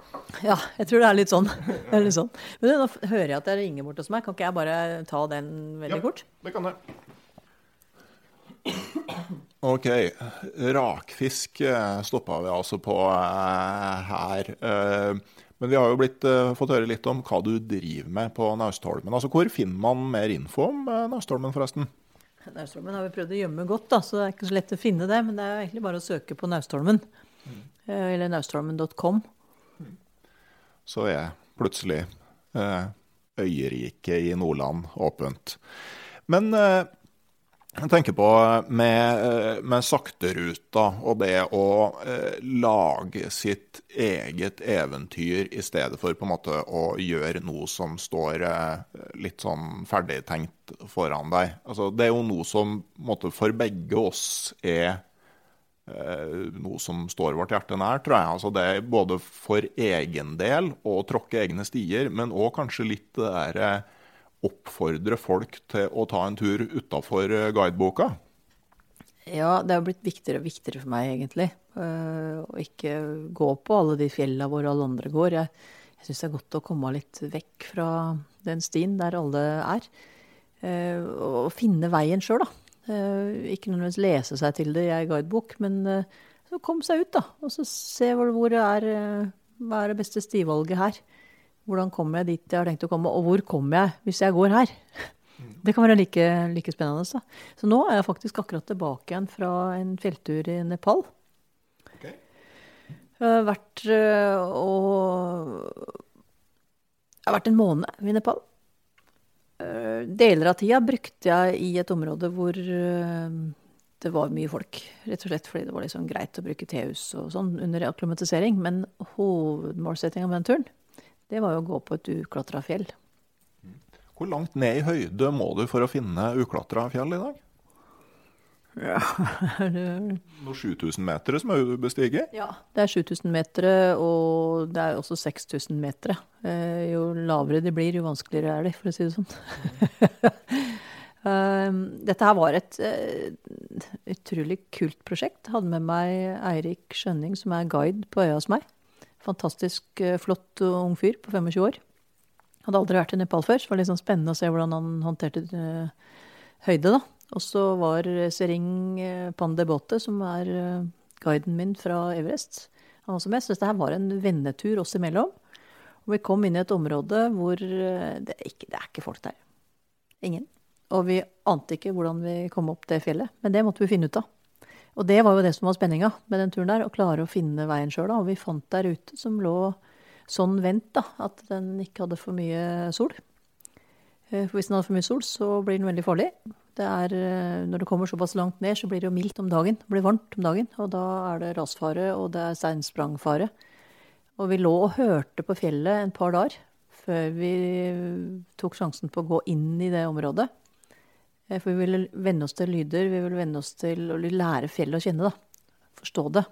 Ja, jeg tror det er litt sånn. <laughs> Er litt sånn. Men nå hører jeg at det ringer bort hos meg. Kan ikke jeg bare ta den veldig ja, kort? det kan jeg. OK. Rakfisk eh, stoppa vi altså på uh, her. Uh, men vi har jo blitt, fått høre litt om hva du driver med på Naustholmen. Altså, hvor finner man mer info om Naustholmen, forresten? Naustholmen har vi prøvd å gjemme godt, da, så det er ikke så lett å finne det. Men det er jo egentlig bare å søke på Naustholmen. Mm. Eller naustholmen.com. Så er plutselig eh, øyeriket i Nordland åpent. Men eh, jeg tenker på med, eh, med sakteruta og det å eh, lage sitt eget eventyr i stedet for på en måte å gjøre noe som står eh, litt sånn ferdigtenkt foran deg. Altså, det er jo noe som måte, for begge oss er eh, noe som står vårt hjerte nær, tror jeg. Altså, det er både for egen del å tråkke egne stier, men òg kanskje litt det derre oppfordre folk til å ta en tur utafor eh, guideboka? Ja, det har blitt viktigere og viktigere for meg, egentlig. Uh, å ikke gå på alle de fjella hvor alle andre går. Jeg, jeg syns det er godt å komme litt vekk fra den stien der alle er. Uh, og finne veien sjøl, da. Ikke nødvendigvis lese seg til det i ei guidebok, men så kom seg ut, da. Og så se hvor, hvor er, hva er det beste stivalget her. Hvordan kommer jeg dit jeg har tenkt å komme, og hvor kommer jeg hvis jeg går her? Det kan være like, like spennende. Så. så nå er jeg faktisk akkurat tilbake igjen fra en fjelltur i Nepal. Okay. Jeg har vært øh, og Jeg har vært en måned i Nepal. Øh, deler av tida brukte jeg i et område hvor øh, det var mye folk. Rett og slett fordi det var liksom greit å bruke tehus og sånn under akklimatisering. Men hovedmålsettinga med den turen det var jo å gå på et uklatra fjell. Hvor langt ned i høyde må du for å finne uklatra fjell i dag? Ja, <laughs> det... Noe 7000 meter som er bestiget? Ja, det er 7000 meter, og det er også 6000 meter. Eh, jo lavere de blir, jo vanskeligere er de, for å si det sånn. Ehm, <laughs> dette her var et uh, utrolig kult prosjekt. Jeg hadde med meg Eirik Skjønning, som er guide på øya hos meg. Fantastisk eh, flott ung fyr på 25 år. Hadde aldri vært i Nepal før, så det var litt sånn spennende å se hvordan han håndterte uh, høyde. da. Og så var Sering eh, Pandebote, som er guiden min fra Everest, han også med. Så dette var en vennetur oss imellom. Og vi kom inn i et område hvor det, ikke, det er ikke folk der. Ingen. Og vi ante ikke hvordan vi kom opp det fjellet, men det måtte vi finne ut av. Og det var jo det som var spenninga med den turen der, å klare å finne veien sjøl. Og vi fant der ute som lå sånn vendt da, at den ikke hadde for mye sol. Eh, for hvis den hadde for mye sol, så blir den veldig farlig. Det er, eh, når det kommer såpass langt ned, så blir det jo mildt om dagen. Det blir varmt om dagen. Og da er det rasfare, og det er steinsprangfare. Og vi lå og hørte på fjellet en par dager før vi tok sjansen på å gå inn i det området. Eh, for vi vil venne oss til lyder, vi vil venne oss til å lære fjellet å kjenne, da. Forstå det.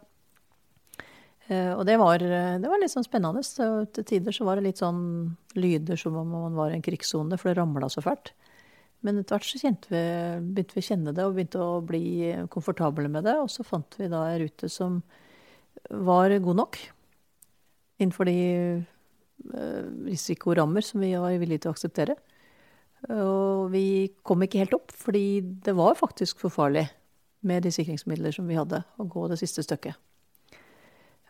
Eh, og det var, det var, litt sånn spennende. Så til tider så var det litt sånn lyder som om man var i en krigssone, for det ramla så fælt. Men etter hvert så vi, begynte vi å kjenne det og begynte å bli komfortable med det. Og så fant vi da ei rute som var god nok innenfor de risikorammer som vi var villige til å akseptere. Og vi kom ikke helt opp, fordi det var faktisk for farlig med de sikringsmidler som vi hadde, å gå det siste stykket.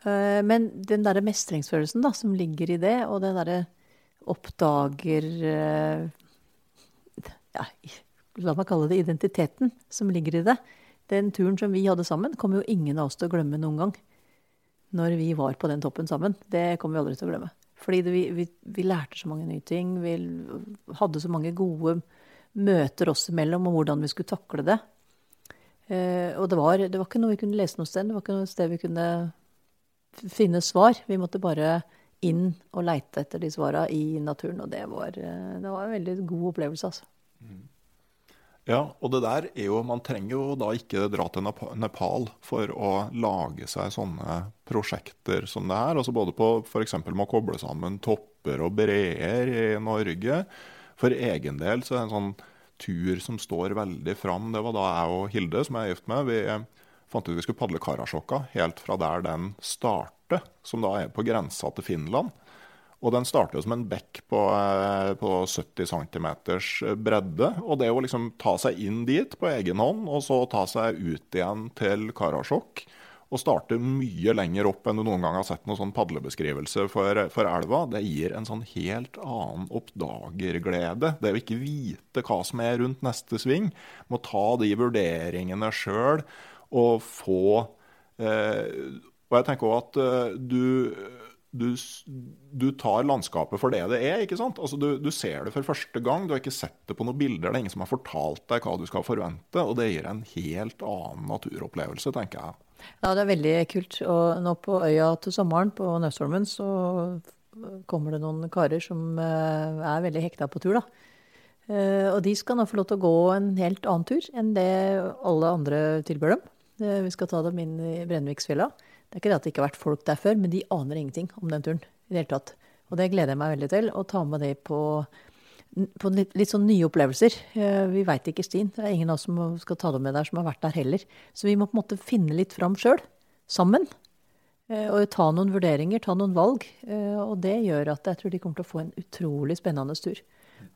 Eh, men den derre mestringsfølelsen da, som ligger i det, og den derre oppdager eh, ja, La meg kalle det identiteten som ligger i det. Den turen som vi hadde sammen, kommer jo ingen av oss til å glemme noen gang. Når vi var på den toppen sammen. Det kommer vi aldri til å glemme. Fordi det, vi, vi, vi, lærte så mange nye ting. Vi hadde så mange gode møter oss imellom om hvordan vi skulle takle det. Eh, og det var, det var, ikke noe vi kunne lese noe sted. Det var ikke noe sted vi kunne finne svar. Vi måtte bare inn og leite etter de svara i naturen. Og det var, eh, det var, en veldig god opplevelse, altså. Mm. Ja, og det der er jo Man trenger jo da ikke dra til Nepal for å lage seg sånne prosjekter som det her. Altså både på f.eks. med å koble sammen topper og breer i Norge. For egen del så er det en sånn tur som står veldig fram. Det var da jeg og Hilde, som jeg er gift med, vi fant ut vi skulle padle Karasjokka helt fra der den starter, som da er på grensa til Finland. Og den starter jo som en bekk på, eh, på 70 cm bredde. Og det å liksom ta seg inn dit på egen hånd, og så ta seg ut igjen til Karasjok, og starte mye lenger opp enn du noen gang har sett noen sånn padlebeskrivelse for, for, elva, det gir en sånn helt annen oppdagerglede. Det å ikke vite hva som er rundt neste sving, må ta de vurderingene sjøl og få eh, Og jeg tenker òg at eh, du, du, du, tar landskapet for det det er. ikke sant? Altså du, du, ser det for første gang. Du har ikke sett det på noen bilder. Det er ingen som har fortalt deg hva du skal forvente. Og det gir en helt annen naturopplevelse, tenker jeg. Ja, det er veldig kult. Og nå på øya til sommeren, på Nøstholmen, så kommer det noen karer som eh, er veldig hekta på tur, da. Og de skal nå få lov til å gå en helt annen tur enn det alle andre tilbyr dem. Eh, vi skal ta dem inn i Brenneviksfjella. Det er ikke det at det ikke har vært folk der før, men de aner ingenting om den turen i det hele tatt. Og det gleder jeg meg veldig til, å ta med det på, på litt, litt, sånn nye opplevelser. Eh, vi veit ikke stien. Det er ingen av oss som skal ta dem med der, som har vært der heller. Så vi må på en måte finne litt fram sjøl, sammen. Eh, og ta noen vurderinger, ta noen valg. Og det gjør at jeg tror de kommer til å få en utrolig spennende tur.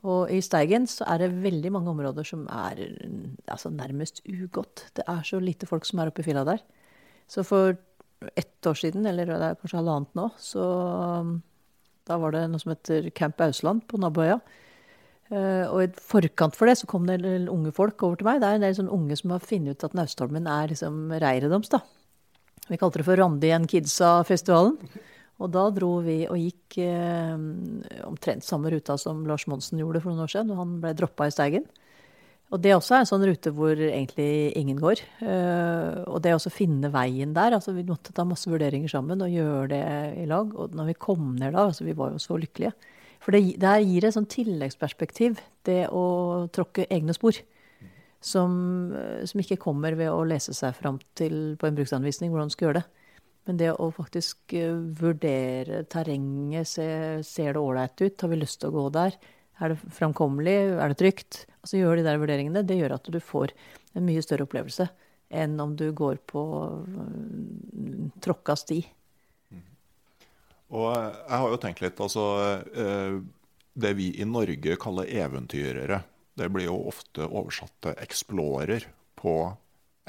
Og i Steigen så er det veldig mange områder som er altså nærmest ugått. Det er så lite folk som er oppe i filla der. Så for ett år siden, eller det er kanskje halvannet nå, så da var det noe som heter Camp Ausland på naboøya. Uh, og i forkant for det så kom det en unge folk over til meg. Det er en del sånne unge som har funnet ut at Naustholmen er liksom reiret deres, da. Vi kalte det for Randi and Kidsa-festivalen. Og da dro vi og gikk eh, omtrent samme ruta som Lars Monsen gjorde for noen år siden. og Han ble droppa i Steigen. Og det også er en sånn rute hvor egentlig ingen går. Uh, og det å finne veien der altså Vi måtte ta masse vurderinger sammen og gjøre det i lag. Og når vi kom ned da, altså vi var jo så lykkelige. For det, det her gir et sånn tilleggsperspektiv, det å tråkke egne spor. Som, eh, som, ikke kommer ved å lese seg fram til på en bruksanvisning hvordan du skal gjøre det. Men det å faktisk eh, vurdere terrenget, se, ser det ålreit ut, har vi lyst til å gå der? Er det framkommelig? Er det trygt? Altså gjør de der vurderingene. Det gjør at du får en mye større opplevelse enn om du går på uh, tråkka sti. Mm. Og eh, jeg har jo tenkt litt, altså Det vi i Norge kaller eventyrere, det blir jo ofte oversatt til explorer på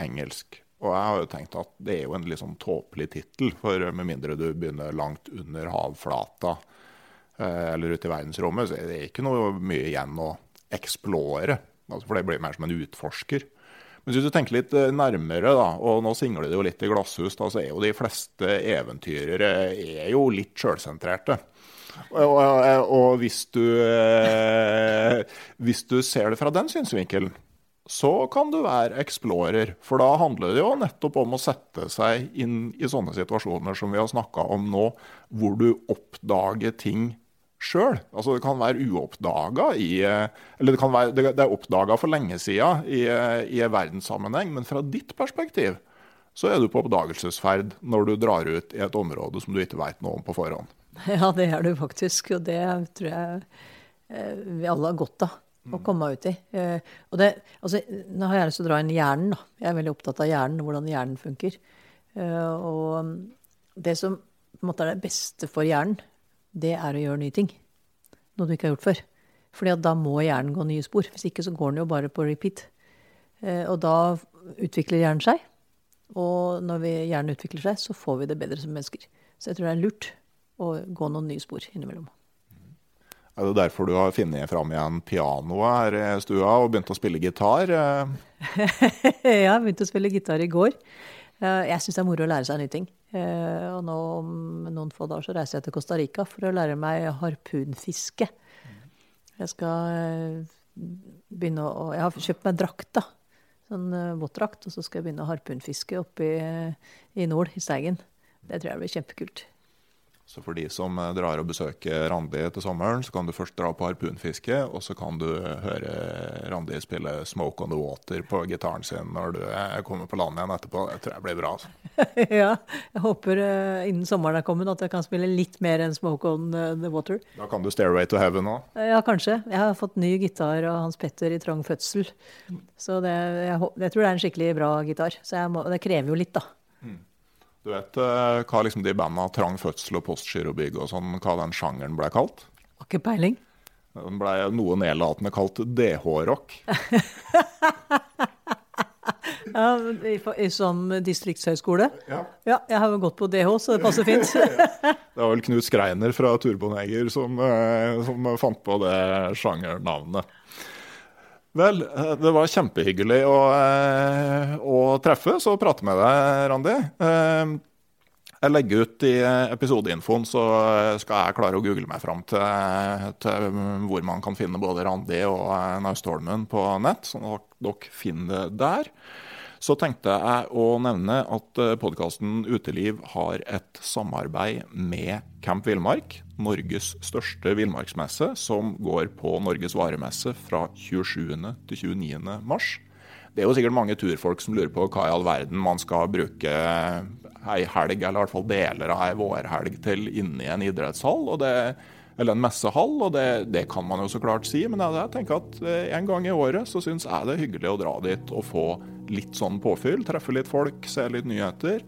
engelsk. Og jeg har jo tenkt at det er jo en litt sånn tåpelig tittel, for med mindre du begynner langt under havflata eh, eller ute i verdensrommet, så er det ikke noe mye igjen å eksplore. Altså, for det blir mer som en utforsker. Men hvis du tenker litt eh, nærmere, da, og nå singler det jo litt i glasshus, da, så er jo de fleste eventyrere er jo litt sjølsentrerte. Og, og hvis, du, eh, hvis du ser det fra den synsvinkelen, så kan du være explorer. For da handler det jo nettopp om å sette seg inn i sånne situasjoner som vi har snakka om nå, hvor du oppdager ting sjøl. Altså det kan være uoppdaga i Eller det, kan være, det er oppdaga for lenge sida i, i verdenssammenheng, men fra ditt perspektiv så er du på oppdagelsesferd når du drar ut i et område som du ikke veit noe om på forhånd. <laughs> Ja, det er du faktisk. Og det tror jeg eh, vi alle har godt av å komme ut i. Eh, og det, altså, nå har jeg lyst til å dra inn hjernen. da. Jeg er veldig opptatt av hjernen, hvordan hjernen funker. Eh, og det som på en måte er det beste for hjernen, det er å gjøre nye ting. Noe du ikke har gjort før. Fordi da må hjernen gå nye spor. Hvis ikke så går den jo bare på repeat. Og da utvikler hjernen seg. Og når vi, hjernen utvikler seg, så får vi det bedre som mennesker. Så jeg tror det er lurt å gå noen nye spor innimellom. Er det derfor du har funnet fram igjen pianoet her i stua og begynt å spille gitar? <laughs> ja, jeg begynte å spille gitar i går. Eh, jeg syns det er moro å lære seg nye ting. Eh, og nå om noen få dager så reiser jeg til Costa Rica for å lære meg harpunfiske. Jeg skal eh, begynne å Jeg har kjøpt meg drakt, da. Sånn våtdrakt. Og så skal jeg begynne å harpunfiske oppe i, i nord, i Steigen. Det tror jeg blir kjempekult. Så for de som eh, drar og besøker Randi til sommeren, så kan du først dra på harpunfiske, og så kan du høre Randi spille 'Smoke on the Water' på gitaren sin når du kommer på land igjen etterpå. Det tror jeg blir bra. Altså. <laughs> ja, jeg håper uh, innen sommeren er kommet at jeg kan spille litt mer enn 'Smoke on the Water'. Da kan du 'Stairway to Heaven' òg? Ja, kanskje. Jeg har fått ny gitar av Hans Petter i trang fødsel. Så det, jeg, jeg, tror det er en skikkelig bra gitar. Så må, det krever jo litt, da. Mm. Du vet uh, hva liksom de bandene Trang fødsel og Postgirobygg og sånn, hva den sjangeren ble kalt? Har ikke peiling. Den ble noe nedlatende kalt DH-rock. <laughs> ja, i, i, Som distriktshøyskole? Ja. ja. Jeg har jo gått på DH, så det passer <laughs> fint. det var vel Knut Skreiner fra Turboneger som, uh, som fant på det sjangernavnet. Vel, eh, det var kjempehyggelig å, eh, å treffes og prate med deg, Randi. Eh, jeg legger ut i episodeinfoen, så skal jeg klare å google meg fram til, til hvor man kan finne både Randi og Naustholmen på nett, sånn at dere finner det der. Så tenkte jeg å nevne at podkasten Uteliv har et samarbeid med Camp Villmark, Norges største villmarksmesse, som går på Norges varemesse fra 27. til 29. mars. Det er jo sikkert mange turfolk som lurer på hva i all verden man skal bruke ei helg, eller i hvert fall deler av ei vårhelg til inni en idrettshall. og det eller en messehall, og det, det, kan man jo så klart si. Men jeg tenker at eh, en gang i året så syns jeg det er hyggelig å dra dit og få litt sånn påfyll. Treffe litt folk, se litt nyheter.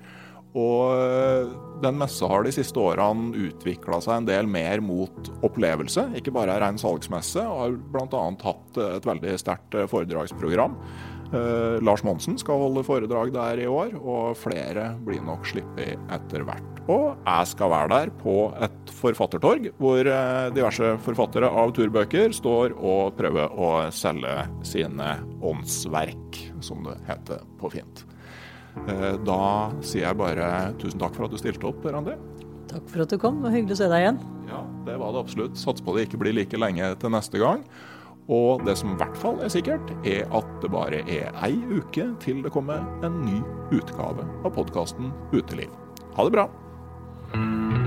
Og eh, den messa har de siste årene utvikla seg en del mer mot opplevelse, ikke bare en ren salgsmesse. Og har bl.a. hatt et veldig sterkt eh, foredragsprogram. Eh, Lars Monsen skal holde foredrag der i år, og flere blir nok sluppet etter hvert. Og jeg skal være der på et forfattertorg, hvor eh, diverse forfattere av turbøker står og prøver å selge sine åndsverk, som det heter på fint. Eh, da sier jeg bare tusen takk for at du stilte opp, Randi. Takk for at du kom. Hyggelig å se deg igjen. Ja, det var det absolutt. Satser på det ikke blir like lenge til neste gang. Og det som i hvert fall er sikkert, er at det bare er ei uke til det kommer en ny utgave av podkasten Uteliv. Ha det bra!